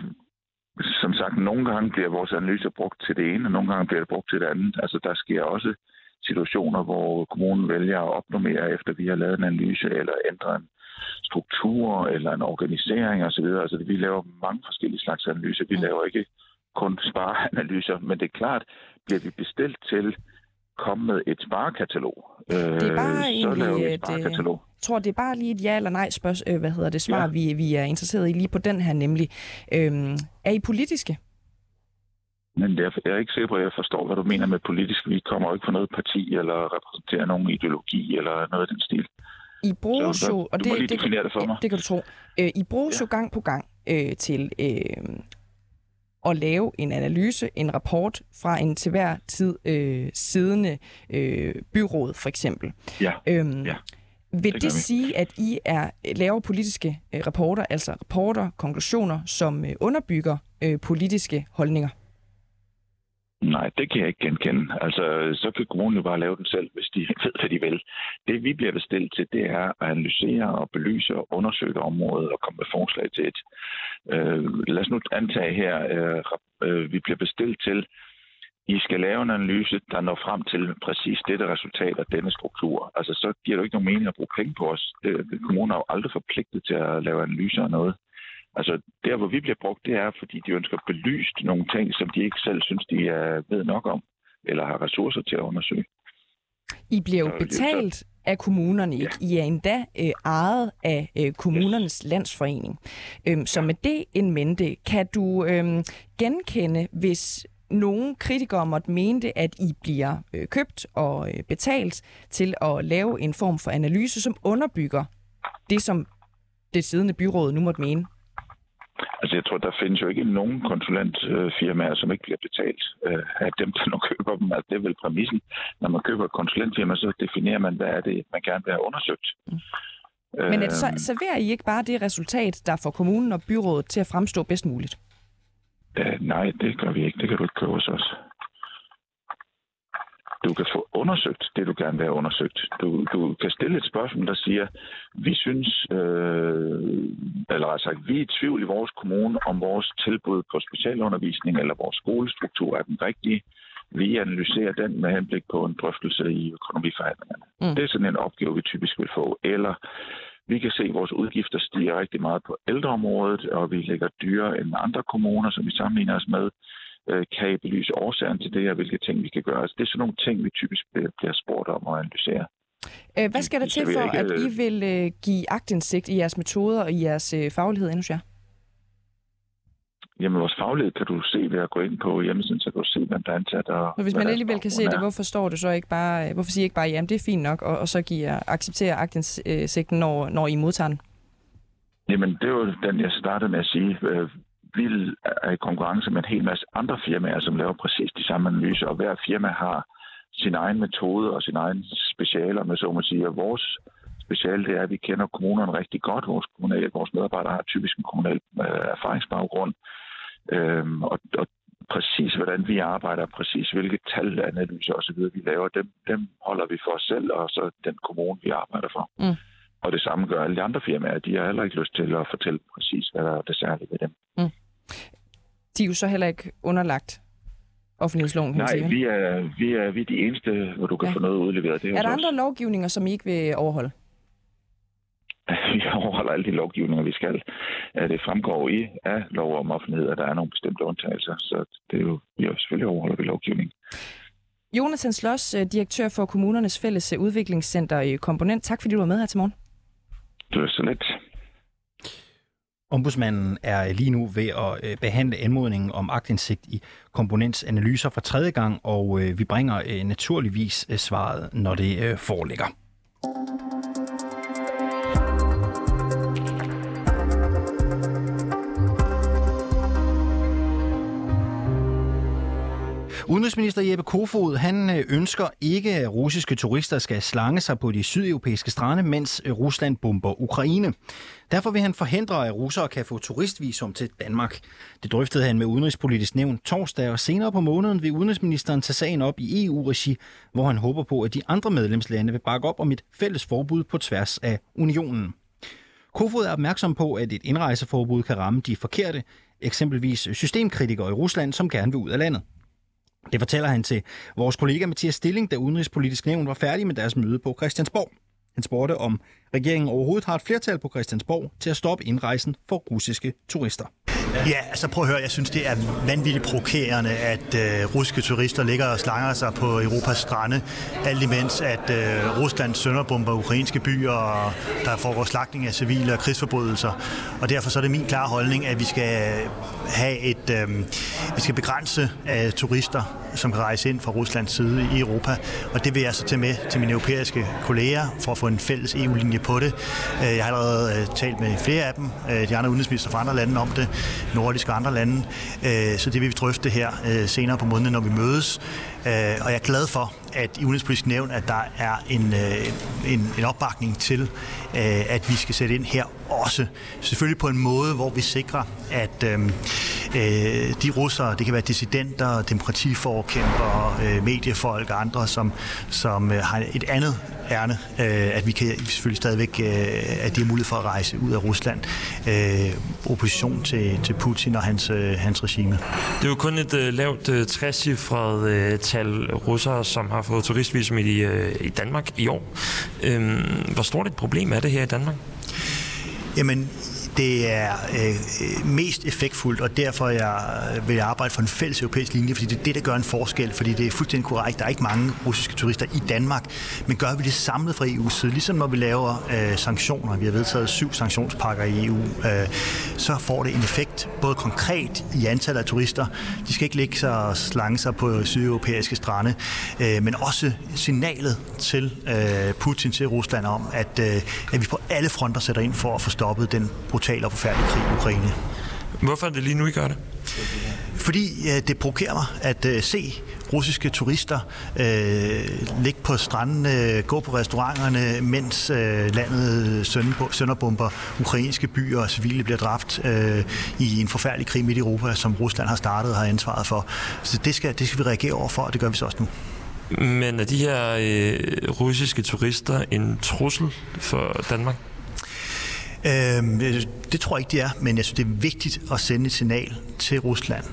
som sagt, nogle gange bliver vores analyser brugt til det ene, og nogle gange bliver det brugt til det andet. Altså, der sker også situationer, hvor kommunen vælger at opnormere, efter vi har lavet en analyse, eller ændre en struktur eller en organisering osv. Altså, vi laver mange forskellige slags analyser. Vi laver ikke kun spareanalyser, men det er klart, bliver vi bestilt til komme med et sparekatalog. Det er bare øh, så laver vi et sparekatalog. Jeg tror, det er bare lige et ja eller nej spørgsmål, øh, hvad hedder det, svar, ja. vi, vi er interesseret i lige på den her nemlig. Øhm, er I politiske? Men jeg er ikke sikker på, at jeg forstår, hvad du mener med politisk. Vi kommer jo ikke fra noget parti eller repræsenterer nogen ideologi eller noget af den stil. I bruges så, jo, og det, det, det, det, det kan du tro, øh, I bruges ja. jo gang på gang øh, til øh, at lave en analyse, en rapport fra en til hver tid øh, siddende øh, byråd, for eksempel. Ja. Øhm, ja. Vil det, det sige, at I er laver politiske øh, rapporter, altså rapporter, konklusioner, som øh, underbygger øh, politiske holdninger? Nej, det kan jeg ikke genkende. Altså, så kan kommunen jo bare lave den selv, hvis de ved, hvad de vil. Det, vi bliver bestilt til, det er at analysere og belyse og undersøge området og komme med forslag til et. Øh, lad os nu antage her, øh, øh, vi bliver bestilt til, I skal lave en analyse, der når frem til præcis dette resultat af denne struktur. Altså, så giver det jo ikke nogen mening at bruge penge på os. Øh, kommunen er jo aldrig forpligtet til at lave analyser af noget. Altså, der hvor vi bliver brugt, det er, fordi de ønsker belyst nogle ting, som de ikke selv synes, de er ved nok om, eller har ressourcer til at undersøge. I bliver jo betalt af kommunerne, ikke? I er endda øh, ejet af øh, kommunernes landsforening. Øhm, så med det en mente, kan du øhm, genkende, hvis nogle kritikere måtte mene det, at I bliver øh, købt og øh, betalt til at lave en form for analyse, som underbygger det, som det siddende byråd nu måtte mene? Altså, jeg tror, der findes jo ikke nogen konsulentfirmaer, som ikke bliver betalt øh, af dem, der nu køber dem. Altså, det er vel præmissen. Når man køber et konsulentfirma, så definerer man, hvad er det, man gerne vil have undersøgt. Men er det så, Øhm, serverer I ikke bare det resultat, der får kommunen og byrådet til at fremstå bedst muligt? Øh, nej, det gør vi ikke. Det kan du ikke købe hos os. Du kan få undersøgt det, du gerne vil have undersøgt. Du, du kan stille et spørgsmål, der siger, vi synes, øh, eller altså, vi er i tvivl i vores kommune, om vores tilbud på specialundervisning eller vores skolestruktur er den rigtige. Vi analyserer den med henblik på en drøftelse i økonomiforhandlingerne. Mm. Det er sådan en opgave, vi typisk vil få. Eller vi kan se, at vores udgifter stiger rigtig meget på ældreområdet, og vi ligger dyrere end andre kommuner, som vi sammenligner os med. Øh, Kan I belyse årsagen til det, og hvilke ting vi kan gøre? Altså, det er sådan nogle ting, vi typisk bliver bliver spurgt om at analysere. Øh, hvad skal der til for, at I vil øh, give agtindsigt i jeres metoder og i jeres øh, faglighed endnu jer? Jamen, vores faglighed kan du se ved at gå ind på hjemmesiden, så kan du se, hvem der er ansat. Og Og hvis man alligevel kan se det, hvorfor står du så ikke bare, øh, hvorfor siger I ikke bare, jamen det er fint nok, og, og så giver accepterer agtindsigten, når, når I modtager den? Jamen, det er jo den, jeg startede med at sige. Øh, Vi er i konkurrence med en hel masse andre firmaer, som laver præcis de samme analyser, og hver firma har sin egen metode og sin egen specialer, med så må sige. Og vores speciale det er, at vi kender kommunerne rigtig godt. Vores, kommunale, vores medarbejdere har typisk en kommunal øh, erfaringsbaggrund. Øhm, og, og præcis hvordan vi arbejder, præcis hvilke talanalyser osv. vi laver, dem, dem holder vi for os selv, og så den kommune, vi arbejder for. Mm. Og det samme gør alle de andre firmaer. De har heller ikke lyst til at fortælle præcis, hvad der er det særlige ved dem. De er jo så heller ikke underlagt offentlighedsloven, kan man sige. Nej, vel? vi er, vi, er, vi er de eneste, hvor du kan Ja. få noget udleveret. Det er, Er der andre lovgivninger, som I ikke vil overholde? Vi overholder alle de lovgivninger, vi skal. Det fremgår i af lov om offentlighed, at der er nogle bestemte undtagelser. Så det er jo, vi er jo selvfølgelig overholder vi lovgivning. Jonathan Sloss, øh, direktør for Kommunernes Fælles Udviklingscenter i Komponent. Tak fordi du var med her til morgen. Det er så lidt. Ombudsmanden er lige nu ved at øh, behandle anmodningen om agtindsigt i komponents analyser for tredje gang, og øh, vi bringer øh, naturligvis svaret, når det foreligger. Udenrigsminister Jeppe Kofod han øh, ønsker ikke, at russiske turister skal slange sig på de sydeuropæiske strande, mens øh, Rusland bomber Ukraine. Derfor vil han forhindre, at russere kan få turistvisum til Danmark. Det drøftede han med Udenrigspolitisk Nævn torsdag, og senere på måneden vil udenrigsministeren tage sagen op i EU-regi, hvor han håber på, at de andre medlemslande vil bakke op om et fælles forbud på tværs af unionen. Kofod er opmærksom på, at et indrejseforbud kan ramme de forkerte, eksempelvis systemkritikere i Rusland, som gerne vil ud af landet. Det fortæller han til vores kollega Mathias Stilling, da Udenrigspolitisk Nævn var færdig med deres møde på Christiansborg. Han spurgte, om regeringen overhovedet har et flertal på Christiansborg til at stoppe indrejsen for russiske turister. Ja, altså prøv at høre, jeg synes, det er vanvittigt provokerende, at øh, russiske turister ligger og slanger sig på Europas strande, alt imens at øh, Rusland sønderbomber ukrainske byer, og der foregår slagtning af civile og krigsforbrydelser. Og derfor så er det min klare holdning, at vi skal have et, øh, vi skal begrænse øh, turister som kan rejse ind fra Ruslands side i Europa, og det vil jeg så tage med til mine europæiske kolleger for at få en fælles EU-linje på det. Øh, jeg har allerede øh, talt med flere af dem, øh, de andre udenrigsminister fra andre lande om det, nordiske og andre lande, øh, så det vil vi drøfte her øh, senere på måneden, når vi mødes. Øh, og jeg er glad for, at i Udenrigspolitisk Nævn, at der er en, en, en opbakning til, at vi skal sætte ind her også. Selvfølgelig på en måde, hvor vi sikrer, at øh, de russere, det kan være dissidenter, demokratiforkæmpere, øh, mediefolk og andre, som, som øh, har et andet ærne, øh, at vi kan selvfølgelig stadigvæk, øh, at de har mulighed for at rejse ud af Rusland. Øh, opposition til, til Putin og hans, øh, hans regime. Det er jo kun et øh, lavt øh, 60-cifret øh, tal russere, som har fået turistvisum i, øh, i Danmark i år. Øh, hvor stort et problem er det her i Danmark? Jamen, det er øh, øh, mest effektfuldt, og derfor jeg øh, vil jeg arbejde for en fælles europæisk linje, fordi det er det, der gør en forskel, fordi det er fuldstændig korrekt. Der er ikke mange russiske turister i Danmark, men gør vi det samlet fra EU's side, ligesom når vi laver øh, sanktioner, vi har vedtaget syv sanktionspakker i EU, øh, så får det en effekt, både konkret i antallet af turister, de skal ikke ligge sig og slange sig på sydeuropæiske strande, øh, men også signalet til øh, Putin, til Rusland om, at, øh, at vi på alle fronter sætter ind for at få stoppet den brutale brutal og forfærdelig krig i Ukraine. Hvorfor er det lige nu, I gør det? Fordi ja, det provokerer mig at uh, se russiske turister uh, ligge på strandene, gå på restauranterne, mens uh, landet sønderbomber ukrainske byer og civile bliver dræbt uh, i en forfærdelig krig midt i Europa, som Rusland har startet og har ansvaret for. Så det skal, det skal vi reagere over for, og det gør vi så også nu. Men er de her uh, russiske turister en trussel for Danmark? Øhm, det tror jeg ikke, det er, men jeg synes, det er vigtigt at sende et signal til Rusland,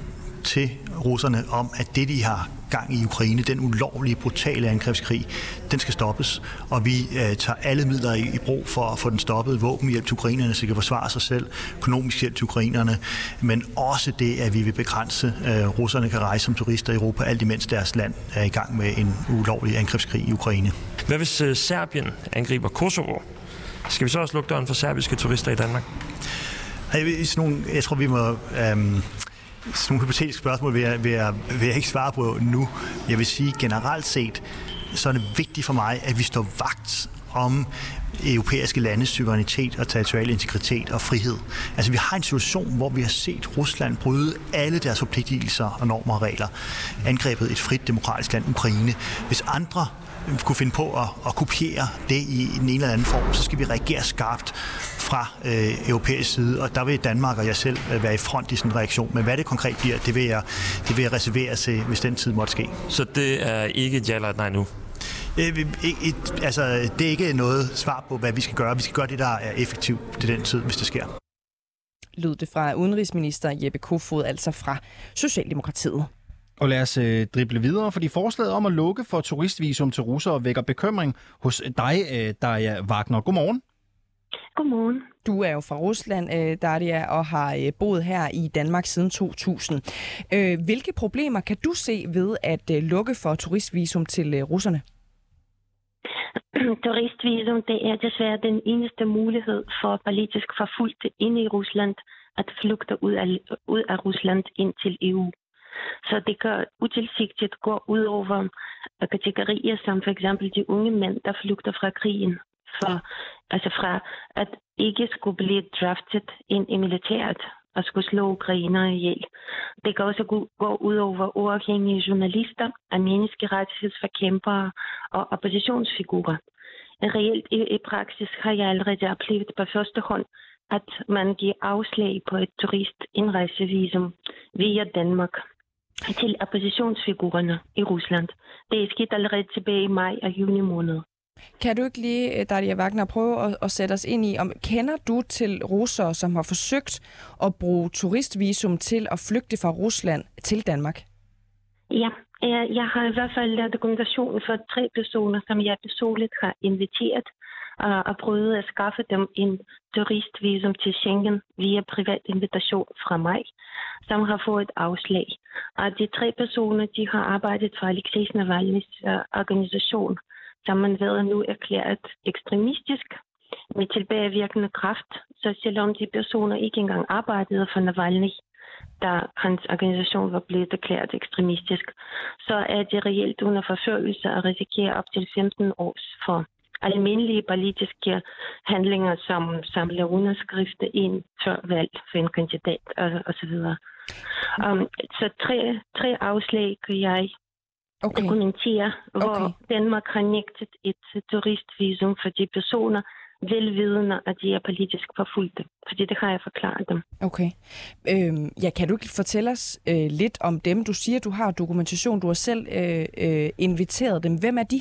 til russerne, om at det, de har gang i Ukraine, den ulovlige, brutale angrebskrig, den skal stoppes. Og vi øh, tager alle midler i, i brug for at få den stoppet. Våbenhjælp til ukrainerne, så de kan forsvare sig selv. Økonomisk hjælp til ukrainerne. Men også det, at vi vil begrænse, øh, russerne kan rejse som turister i Europa, alt imens deres land er i gang med en ulovlig angrebskrig i Ukraine. Hvad hvis øh, Serbien angriber Kosovo? Skal vi så også lukke døren for serbiske turister i Danmark? Jeg, sådan nogle, jeg tror, vi må... Øhm, sådan nogle hypotetiske spørgsmål vil jeg, vil, jeg, vil jeg ikke svare på nu. Jeg vil sige generelt set, så er det vigtigt for mig, at vi står vagt om europæiske landes suverænitet og territorial integritet og frihed. Altså vi har en situation, hvor vi har set Rusland bryde alle deres forpligtelser og normer og regler. Angrebet et frit demokratisk land, Ukraine. Hvis andre kunne finde på at, at kopiere det i en eller anden form, så skal vi reagere skarpt fra øh, europæisk side, og der vil Danmark og jeg selv øh, være i front i sådan en reaktion. Men hvad det konkret bliver, det vil jeg, det vil jeg reservere til, hvis den tid måtte ske. Så det er ikke et ja eller et nej nu? Øh, et, et, altså, det er ikke noget svar på, hvad vi skal gøre. Vi skal gøre det, der er effektivt til den tid, hvis det sker. Lød det fra udenrigsminister Jeppe Kofod, altså fra Socialdemokratiet. Og lad os øh, drible videre, fordi forslaget om at lukke for turistvisum til russere vækker bekymring hos dig, øh, Daria Wagner. Godmorgen. Godmorgen. Du er jo fra Rusland, øh, Daria, og har øh, boet her i Danmark siden 2000. Øh, hvilke problemer kan du se ved at øh, lukke for turistvisum til øh, russerne? Turistvisum det er desværre den eneste mulighed for politisk forfulgte inde i Rusland at flygte ud af, ud af Rusland ind til EU. Så det kan utilsigtet gå ud over øh, kategorier som for eksempel de unge mænd, der flygter fra krigen. For, altså fra at ikke skulle blive draftet ind i militæret og skulle slå ukrainer ihjel. Det kan også gå ud over uafhængige journalister, og menneskerettighedsforkæmpere og oppositionsfigurer. Reelt i, i praksis har jeg allerede oplevet på første hånd, at man giver afslag på et turistindrejsevisum via Danmark til oppositionsfigurerne i Rusland. Det er sket allerede tilbage i maj og juni måned. Kan du ikke lige, øh, Daria Wagner, prøve at, at sætte os ind i, om kender du til russere, som har forsøgt at bruge turistvisum til at flygte fra Rusland til Danmark? Ja, jeg har i hvert fald dokumentation for tre personer, som jeg personligt har inviteret og prøvet at skaffe dem en turistvisum til Schengen via privat invitation fra mig, som har fået et afslag. Og de tre personer, de har arbejdet for Alexej Navalny's organisation, som man ved nu erklæret ekstremistisk med tilbagevirkende kraft. Så selvom de personer ikke engang arbejdede for Navalny, da hans organisation var blevet erklæret ekstremistisk, så er det reelt under forfølgelse at risikere op til 15 års for almindelige politiske handlinger, som samler underskrifter ind før valg for en kandidat og, og så videre. Um, så tre, tre afslag kan jeg okay. dokumentere, hvor okay. Danmark har nægtet et turistvisum for de personer, velvidende, at de er politisk forfulgte. Fordi det har jeg forklaret dem. Okay. Øhm, ja, kan du ikke fortælle os øh, lidt om dem? Du siger, du har dokumentation. Du har selv øh, øh, inviteret dem. Hvem er de?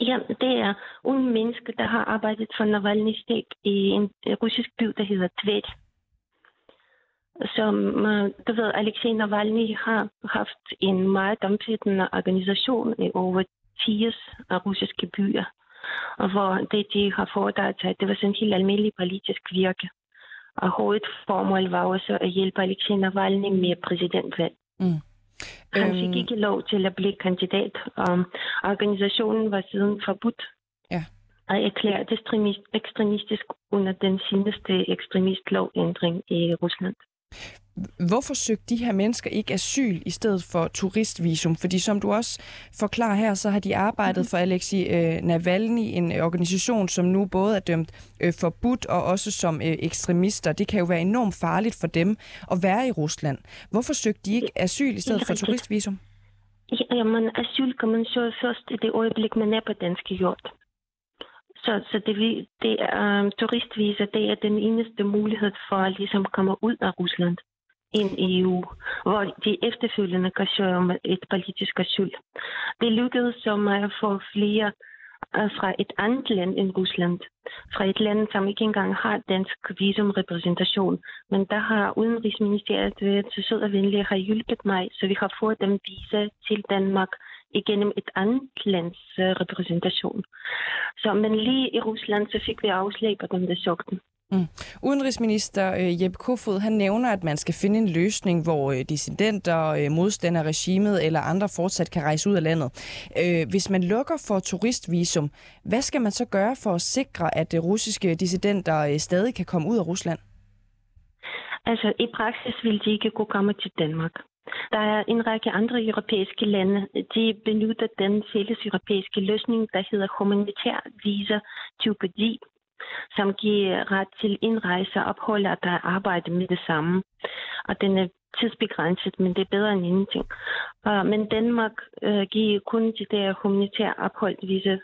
Ja, det er unge mennesker, der har arbejdet for Navalny stab i en russisk by, der hedder Tvet. Som, øh, du ved, Alexej Navalny har haft en meget omfattende organisation i over 80 russiske byer og hvor det, de har foretaget sig, det var sådan en helt almindelig politisk virke. Og hovedformålet var også at hjælpe Alexej Navalny med præsidentvalg. Mm. Han fik øhm... ikke lov til at blive kandidat, og organisationen var siden forbudt. Ja. Og erklæret ekstremistisk under den seneste ekstremistlovændring i Rusland. Hvorfor søgte de her mennesker ikke asyl i stedet for turistvisum? Fordi som du også forklarer her, så har de arbejdet mhm. for Alexei øh, Navalny, en organisation, som nu både er dømt øh, forbudt og også som øh, ekstremister. Det kan jo være enormt farligt for dem at være i Rusland. Hvorfor søgte de ikke asyl i stedet for turistvisum? Jamen, asyl kan man søge først i det øjeblik, man er på dansk jord. Så, så det, det er øhm, um, turistvisa, det er den eneste mulighed for at ligesom komme ud af Rusland ind i EU, hvor de efterfølgende kan søge om et politisk asyl. Det lykkedes som at få flere øh, fra et andet land end Rusland, fra et land, som ikke engang har dansk visumrepræsentation. Men der har Udenrigsministeriet været så sød og venlig har hjulpet mig, så vi har fået dem visa til Danmark igennem et andet lands uh, repræsentation. Så, men lige i Rusland, så fik vi afslag på dem, der søgte. Mm. Udenrigsminister øh, Jeppe Kofod han nævner, at man skal finde en løsning, hvor øh, dissidenter, øh, modstandere af regimet eller andre fortsat kan rejse ud af landet. Øh, hvis man lukker for turistvisum, hvad skal man så gøre for at sikre, at øh, russiske dissidenter øh, stadig kan komme ud af Rusland? Altså, i praksis vil de ikke kunne komme til Danmark. Der er en række andre europæiske lande, de benytter den fælles europæiske løsning, der hedder humanitær visa type som giver ret til indrejse og ophold, og der arbejde med det samme. Og den er tidsbegrænset, men det er bedre end ingenting. Uh, men Danmark uh, giver kun de der humanitære ophold, visa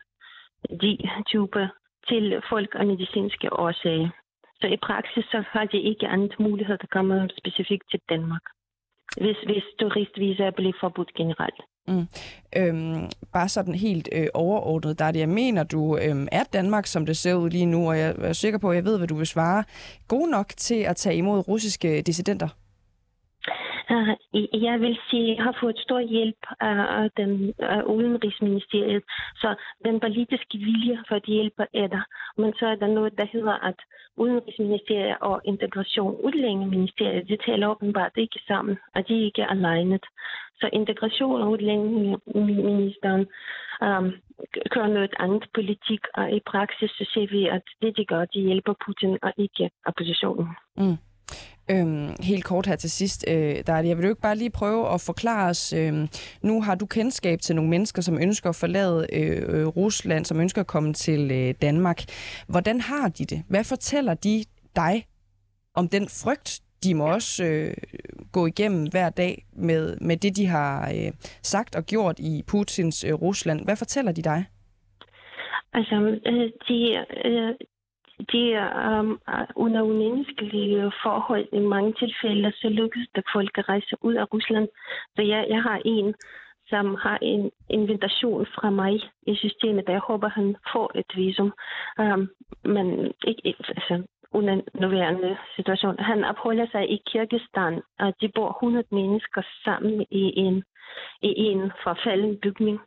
de type til folk af medicinske årsager. Så i praksis så har de ikke andet mulighed, der kommer specifikt til Danmark hvis, hvis turistvisa bliver forbudt generelt. Mm. Øhm, bare sådan helt øh, overordnet, der er det, jeg mener, du øhm, er Danmark, som det ser ud lige nu, og jeg er sikker på, at jeg ved, hvad du vil svare, god nok til at tage imod russiske dissidenter? Øh, jeg vil sige, at jeg har fået stor hjælp af den af Udenrigsministeriet, så den politiske vilje for at hjælpe er der. Men så er der noget, der hedder, at Udenrigsministeriet og Integration Udlængeministeriet, de taler åbenbart ikke sammen, og de er ikke alene. Så Integration og Udlængeministeren um, øhm, gør noget andet politik, og i praksis så ser vi, at det de gør, de hjælper Putin og ikke oppositionen. Mm. Øhm, helt kort her til sidst, øh. Jeg vil jo ikke bare lige prøve at forklare os. Øh, nu har du kendskab til nogle mennesker, som ønsker at forlade øh, Rusland, som ønsker at komme til øh, Danmark. Hvordan har de det? Hvad fortæller de dig om den frygt, de må også øh, gå igennem hver dag med, med det, de har øh, sagt og gjort i Putins øh, Rusland. Hvad fortæller de dig? Altså, øh, de, øh, de er um, under umenneskelige forhold i mange tilfælde, så lykkes det folk at rejse ud af Rusland. Så jeg, jeg har en, som har en invitation fra mig i systemet, der jeg håber, han får et visum. Um, men ikke, altså, under nuværende situation. Han opholder sig i Kirgistan, og de bor 100 mennesker sammen i en, i en forfalden bygning.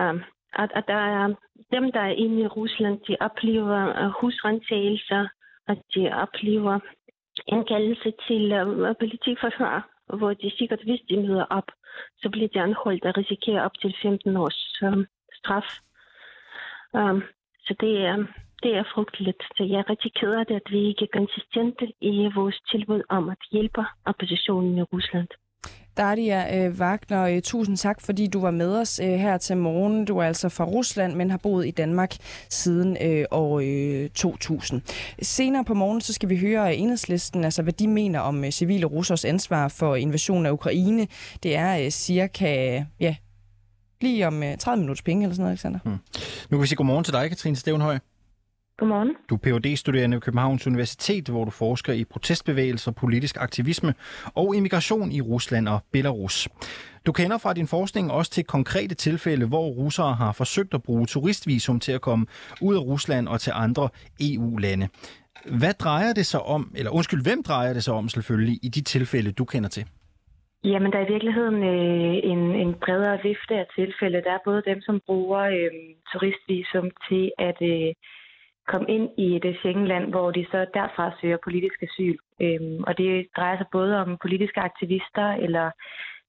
Um, at, at der er dem, der er inde i Rusland, de oplever uh, husrentagelser, at de oplever en kaldelse til øh, øh, uh, politikforhør, hvor de sikkert, hvis de møder op, så bliver de anholdt og risikerer op til 15 års uh, straf. Um, så det er, det er frygteligt. Så jeg er rigtig ked af det, at vi ikke er konsistente i vores tilbud om at hjælpe oppositionen i Rusland. Daria øh, Wagner, øh, tusind tak, fordi du var med os øh, her til morgen. Du er altså fra Rusland, men har boet i Danmark siden øh, år øh, 2000. Senere på morgen så skal vi høre enhedslisten, altså hvad de mener om øh, civile russers ansvar for invasionen af Ukraine. Det er øh, cirka ja, lige om øh, 30 minutters penge eller sådan noget, Alexander. Mm. Nu kan vi sige godmorgen til dig, Katrine Stevenhøj. Godmorgen. Du er phd studerende ved Københavns Universitet, hvor du forsker i protestbevægelser, politisk aktivisme og immigration i Rusland og Belarus. Du kender fra din forskning også til konkrete tilfælde, hvor russere har forsøgt at bruge turistvisum til at komme ud af Rusland og til andre EU-lande. Hvad drejer det sig om, eller undskyld, hvem drejer det sig om selvfølgelig i de tilfælde, du kender til? Jamen, der er i virkeligheden øh, en, en bredere vifte af tilfælde. Der er både dem, som bruger øh, turistvisum til at øh, komme ind i et Schengenland, hvor de så derfra søger politisk asyl. Øhm, og det drejer sig både om politiske aktivister eller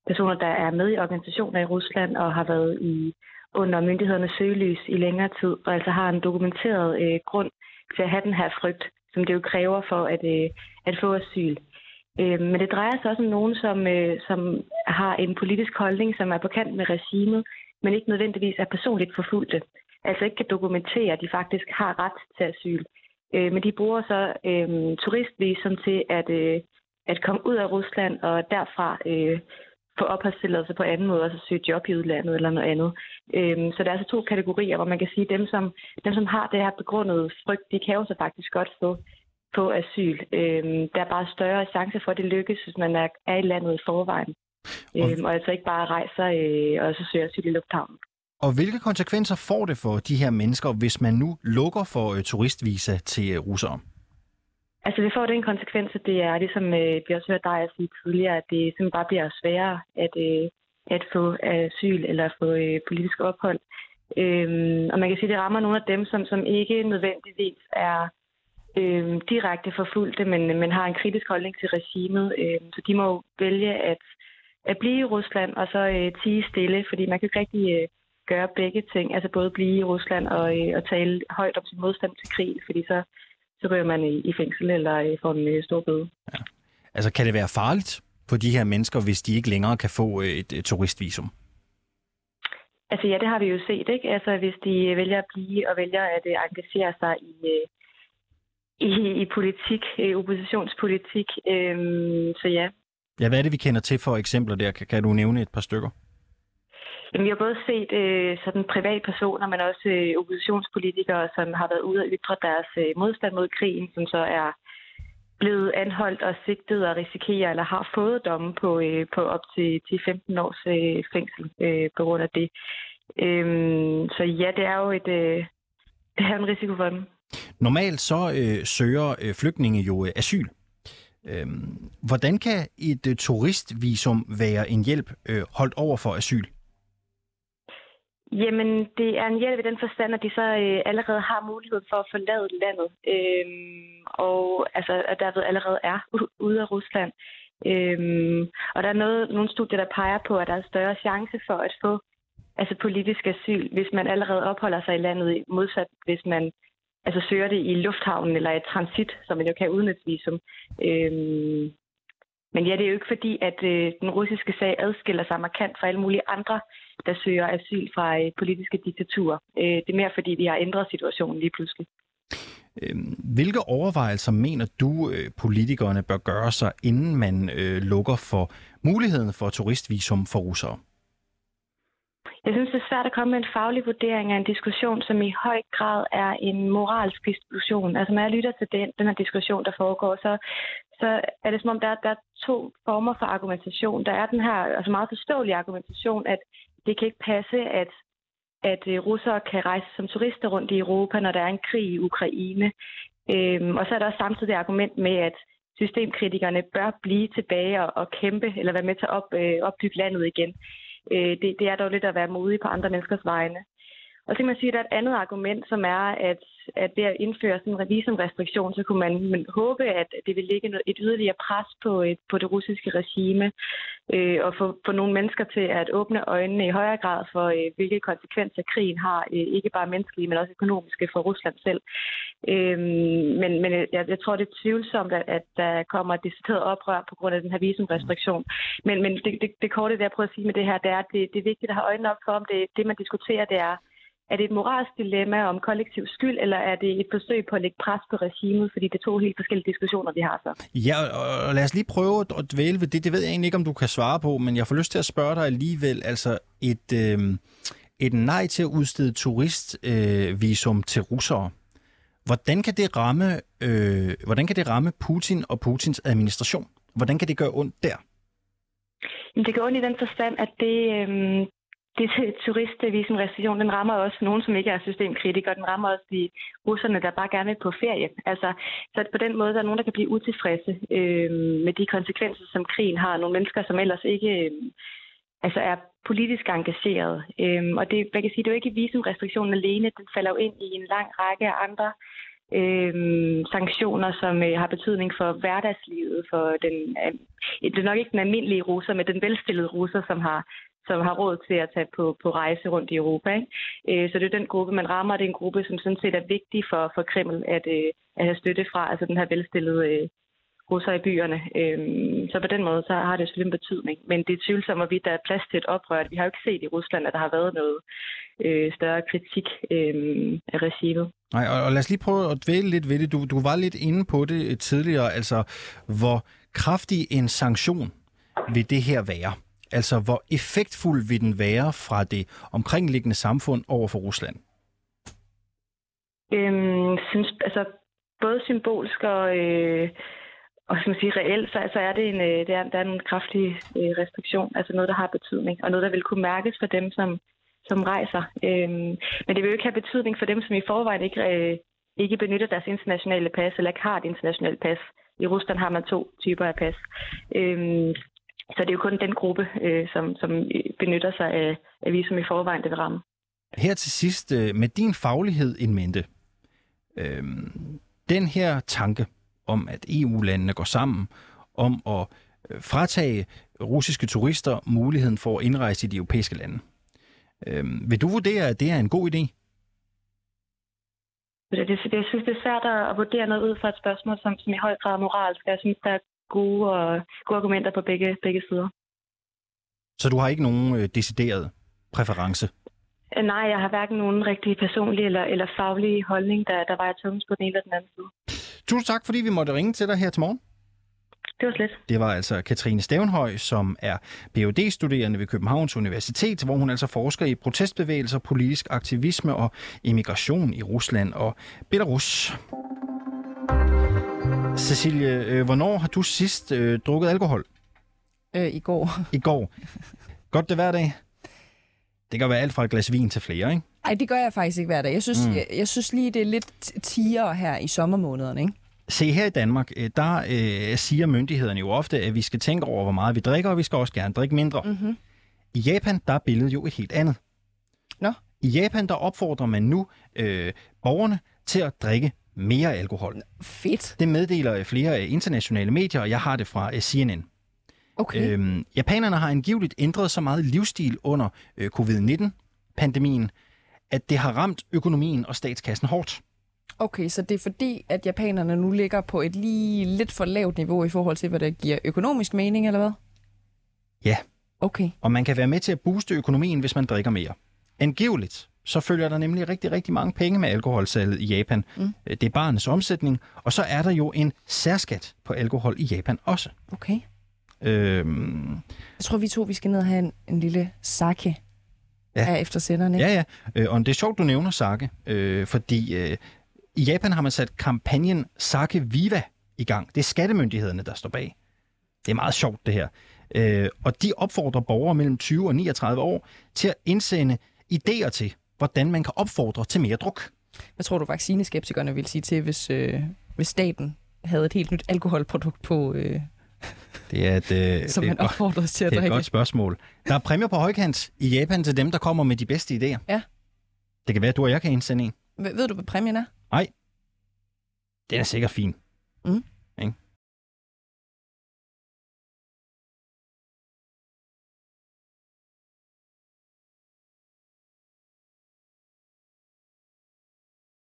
personer, der er med i organisationer i Rusland og har været i under myndighedernes søgelys i længere tid, og altså har en dokumenteret øh, grund til at have den her frygt, som det jo kræver for at, øh, at få asyl. Øh, men det drejer sig også om nogen, som, øh, som har en politisk holdning, som er på kant med regimet, men ikke nødvendigvis er personligt forfulgte altså ikke kan dokumentere, at de faktisk har ret til asyl. Øh, men de bruger så øh, turistvisum til at, øh, at komme ud af Rusland og derfra øh, få opholdstilladelse på anden måde, altså søge job i udlandet eller noget andet. Øh, så der er altså to kategorier, hvor man kan sige, at dem, som, dem, som har det her begrundede frygt, de kan jo så faktisk godt få få asyl. Øh, der er bare større chance for, at det lykkes, hvis man er, er i landet i forvejen. Og, øh, og altså ikke bare rejser øh, og så søger asyl i lufthavnen. Og hvilke konsekvenser får det for de her mennesker, hvis man nu lukker for øh, turistvisa til øh, russere? Altså det får den konsekvens, at det er ligesom øh, vi også hørte dig sige tidligere, at det simpelthen bare bliver sværere at, øh, at få asyl eller at få øh, politisk ophold. Um, og man kan sige, at det rammer nogle af dem, som, som ikke nødvendigvis er uh, direkte forfulgte, men, men har en kritisk holdning til regimet. Uh, så de må jo vælge at, at blive i Rusland og så øh, tige stille, fordi man kan ikke rigtig... Øh, gøre begge ting, altså både blive i Rusland og, øh, og tale højt om sin modstand til krig, fordi så, så ryger man i, i fængsel eller øh, får en øh, stor bøde. Ja. Altså kan det være farligt for de her mennesker, hvis de ikke længere kan få øh, et, et turistvisum? Altså ja, det har vi jo set, ikke? Altså hvis de vælger at blive og vælger at engagere sig i, i, i politik, uh, oppositionspolitik, uh, så ja. Ja, hvad er det, vi kender til for eksempler der? Kan, kan du nævne et par stykker? Jamen, vi har både set øh, sådan privatpersoner, men også øh, oppositionspolitikere, som har været ude og ytre deres øh, modstand mod krigen, som så er blevet anholdt og sigtet og risikerer eller har fået domme på, øh, på op til, til 15 års øh, fængsel øh, på grund af det. Øhm, så ja, det er jo et, øh, det er en risiko for dem. Normalt så øh, søger øh, flygtninge jo øh, asyl. Øhm, hvordan kan et øh, turistvisum være en hjælp øh, holdt over for asyl? Jamen, det er en hjælp i den forstand, at de så øh, allerede har mulighed for at forlade landet, øhm, og altså, at derved allerede er ude af Rusland. Øhm, og der er noget, nogle studier, der peger på, at der er større chance for at få altså politisk asyl, hvis man allerede opholder sig i landet, modsat hvis man altså søger det i lufthavnen eller i transit, som man jo kan uden visum. Øhm, men ja, det er jo ikke fordi, at øh, den russiske sag adskiller sig markant fra alle mulige andre der søger asyl fra øh, politiske diktaturer. Øh, det er mere fordi, vi har ændret situationen lige pludselig. Øhm, hvilke overvejelser mener du, øh, politikerne bør gøre sig, inden man øh, lukker for muligheden for turistvisum for russere? Jeg synes, det er svært at komme med en faglig vurdering af en diskussion, som i høj grad er en moralsk diskussion. Altså, når jeg lytter til den, den her diskussion, der foregår, så, så er det som om, der, der er to former for argumentation. Der er den her altså meget forståelige argumentation, at det kan ikke passe, at, at øh, russere kan rejse som turister rundt i Europa, når der er en krig i Ukraine. Øhm, og så er der også samtidig argument med, at systemkritikerne bør blive tilbage og, og kæmpe, eller være med til at op, øh, opbygge landet igen. Øh, det, det er dog lidt at være modig på andre menneskers vegne. Og så kan man sige, at der er et andet argument, som er, at, at ved at indføre sådan en revisumrestriktion, så kunne man, man håbe, at det vil lægge et yderligere pres på, et, på det russiske regime, øh, og få, få nogle mennesker til at åbne øjnene i højere grad for, øh, hvilke konsekvenser krigen har, øh, ikke bare menneskelige, men også økonomiske for Rusland selv. Øh, men men jeg, jeg tror, det er tvivlsomt, at, at der kommer et decideret oprør på grund af den her visumrestriktion. Men, men det, det, det korte, det jeg prøver at sige med det her, det er, at det, det er vigtigt at have øjnene op for, om det, det man diskuterer, det er, er det et moralsk dilemma om kollektiv skyld, eller er det et forsøg på at lægge pres på regimet? Fordi det er to helt forskellige diskussioner, vi har så. Ja, og lad os lige prøve at dvæle ved det. Det ved jeg egentlig ikke, om du kan svare på, men jeg får lyst til at spørge dig alligevel. Altså et, øh, et nej til at udstede turistvisum øh, til russere. Hvordan kan det ramme, øh, hvordan kan det ramme Putin og Putins administration? Hvordan kan det gøre ondt der? Det gør ondt i den forstand, at det, øh, det turistvisumrestriktion, den rammer også nogen, som ikke er systemkritikere. Den rammer også de russerne, der bare gerne vil på ferie. Altså, så på den måde der er nogen, der kan blive utilfredse øh, med de konsekvenser, som krigen har. Nogle mennesker, som ellers ikke øh, altså er politisk engageret. Øh, og det, man kan sige, det er jo ikke visumrestriktionen alene. Den falder jo ind i en lang række af andre øh, sanktioner, som øh, har betydning for hverdagslivet, for den, øh, det er nok ikke den almindelige russer, men den velstillede russer, som har som har råd til at tage på, på rejse rundt i Europa. Ikke? Øh, så det er den gruppe, man rammer. Det er en gruppe, som sådan set er vigtig for, for Kreml at, øh, at have støtte fra, altså den her velstillede øh, russer i byerne. Øhm, så på den måde så har det selvfølgelig en betydning. Men det er tvivlsomt, hvorvidt der er plads til et oprør. Vi har jo ikke set i Rusland, at der har været noget øh, større kritik øh, af regimet. Nej, og, og lad os lige prøve at dvæle lidt ved det. Du, du var lidt inde på det tidligere, altså hvor kraftig en sanktion vil det her være? Altså, hvor effektfuld vil den være fra det omkringliggende samfund over for Rusland? Øhm, synes, altså, både symbolsk og, øh, og som sige, reelt, så, så er det en, øh, det er, der er en kraftig øh, restriktion, altså noget, der har betydning, og noget, der vil kunne mærkes for dem, som, som rejser. Øhm, men det vil jo ikke have betydning for dem, som i forvejen ikke, øh, ikke benytter deres internationale pas, eller ikke har et internationalt pas. I Rusland har man to typer af pas. Øhm, så det er jo kun den gruppe, øh, som, som benytter sig af, af visum i forvejen, det vil ramme. Her til sidst, øh, med din faglighed in mente, øh, den her tanke om, at EU-landene går sammen om at øh, fratage russiske turister muligheden for at indrejse i de europæiske lande. Øh, vil du vurdere, at det er en god idé? Det, det, jeg synes, det er svært at vurdere noget ud fra et spørgsmål, som, som i høj grad er moralsk. Jeg synes, der er gode, og, gode argumenter på begge, begge sider. Så du har ikke nogen øh, decideret præference? Øh, nej, jeg har hverken nogen rigtig personlig eller, eller faglig holdning, der, der vejer tungest på den ene eller den anden side. Tusind tak, fordi vi måtte ringe til dig her til morgen. Det var slet. Det var altså Katrine Stavnhøj, som er phd studerende ved Københavns Universitet, hvor hun altså forsker i protestbevægelser, politisk aktivisme og immigration i Rusland og Belarus. Cecilie, øh, hvornår har du sidst øh, drukket alkohol? Øh, I går. I går. Godt det hver dag? Det kan være alt fra et glas vin til flere, ikke? Nej, det gør jeg faktisk ikke hver dag. Jeg synes, mm. jeg, jeg synes lige, det er lidt tiere her i sommermånederne, ikke? Se, her i Danmark, øh, der øh, siger myndighederne jo ofte, at vi skal tænke over, hvor meget vi drikker, og vi skal også gerne drikke mindre. Mm-hmm. I Japan, der er billedet jo et helt andet. Nå? I Japan, der opfordrer man nu øh, borgerne til at drikke mere alkohol. Fedt. Det meddeler flere internationale medier, og jeg har det fra øh, CNN. Okay. Øhm, japanerne har angiveligt ændret så meget livsstil under øh, covid-19-pandemien, at det har ramt økonomien og statskassen hårdt. Okay, så det er fordi, at japanerne nu ligger på et lige lidt for lavt niveau i forhold til, hvad der giver økonomisk mening, eller hvad? Ja. Okay. Og man kan være med til at booste økonomien, hvis man drikker mere. Angiveligt så følger der nemlig rigtig, rigtig mange penge med alkoholsalget i Japan. Mm. Det er barnets omsætning, og så er der jo en særskat på alkohol i Japan også. Okay. Øhm, jeg tror, vi to vi skal ned og have en, en lille sake ja. af efter senderne. Ja, ja. Øh, og det er sjovt, du nævner sake, øh, fordi øh, i Japan har man sat kampagnen Sake Viva i gang. Det er skattemyndighederne, der står bag. Det er meget sjovt, det her. Øh, og de opfordrer borgere mellem 20 og 39 år til at indsende idéer til, hvordan man kan opfordre til mere druk. Hvad tror du, vaccineskeptikerne vil sige til, hvis, øh, hvis staten havde et helt nyt alkoholprodukt på... Øh, det er et, øh, som man opfordres til at Det er drikke. et godt spørgsmål. Der er præmier på højkant i Japan til dem, der kommer med de bedste idéer. Ja. Det kan være, at du og jeg kan indsende en. Ved, du, hvad præmien er? Den er sikkert fin. Mm.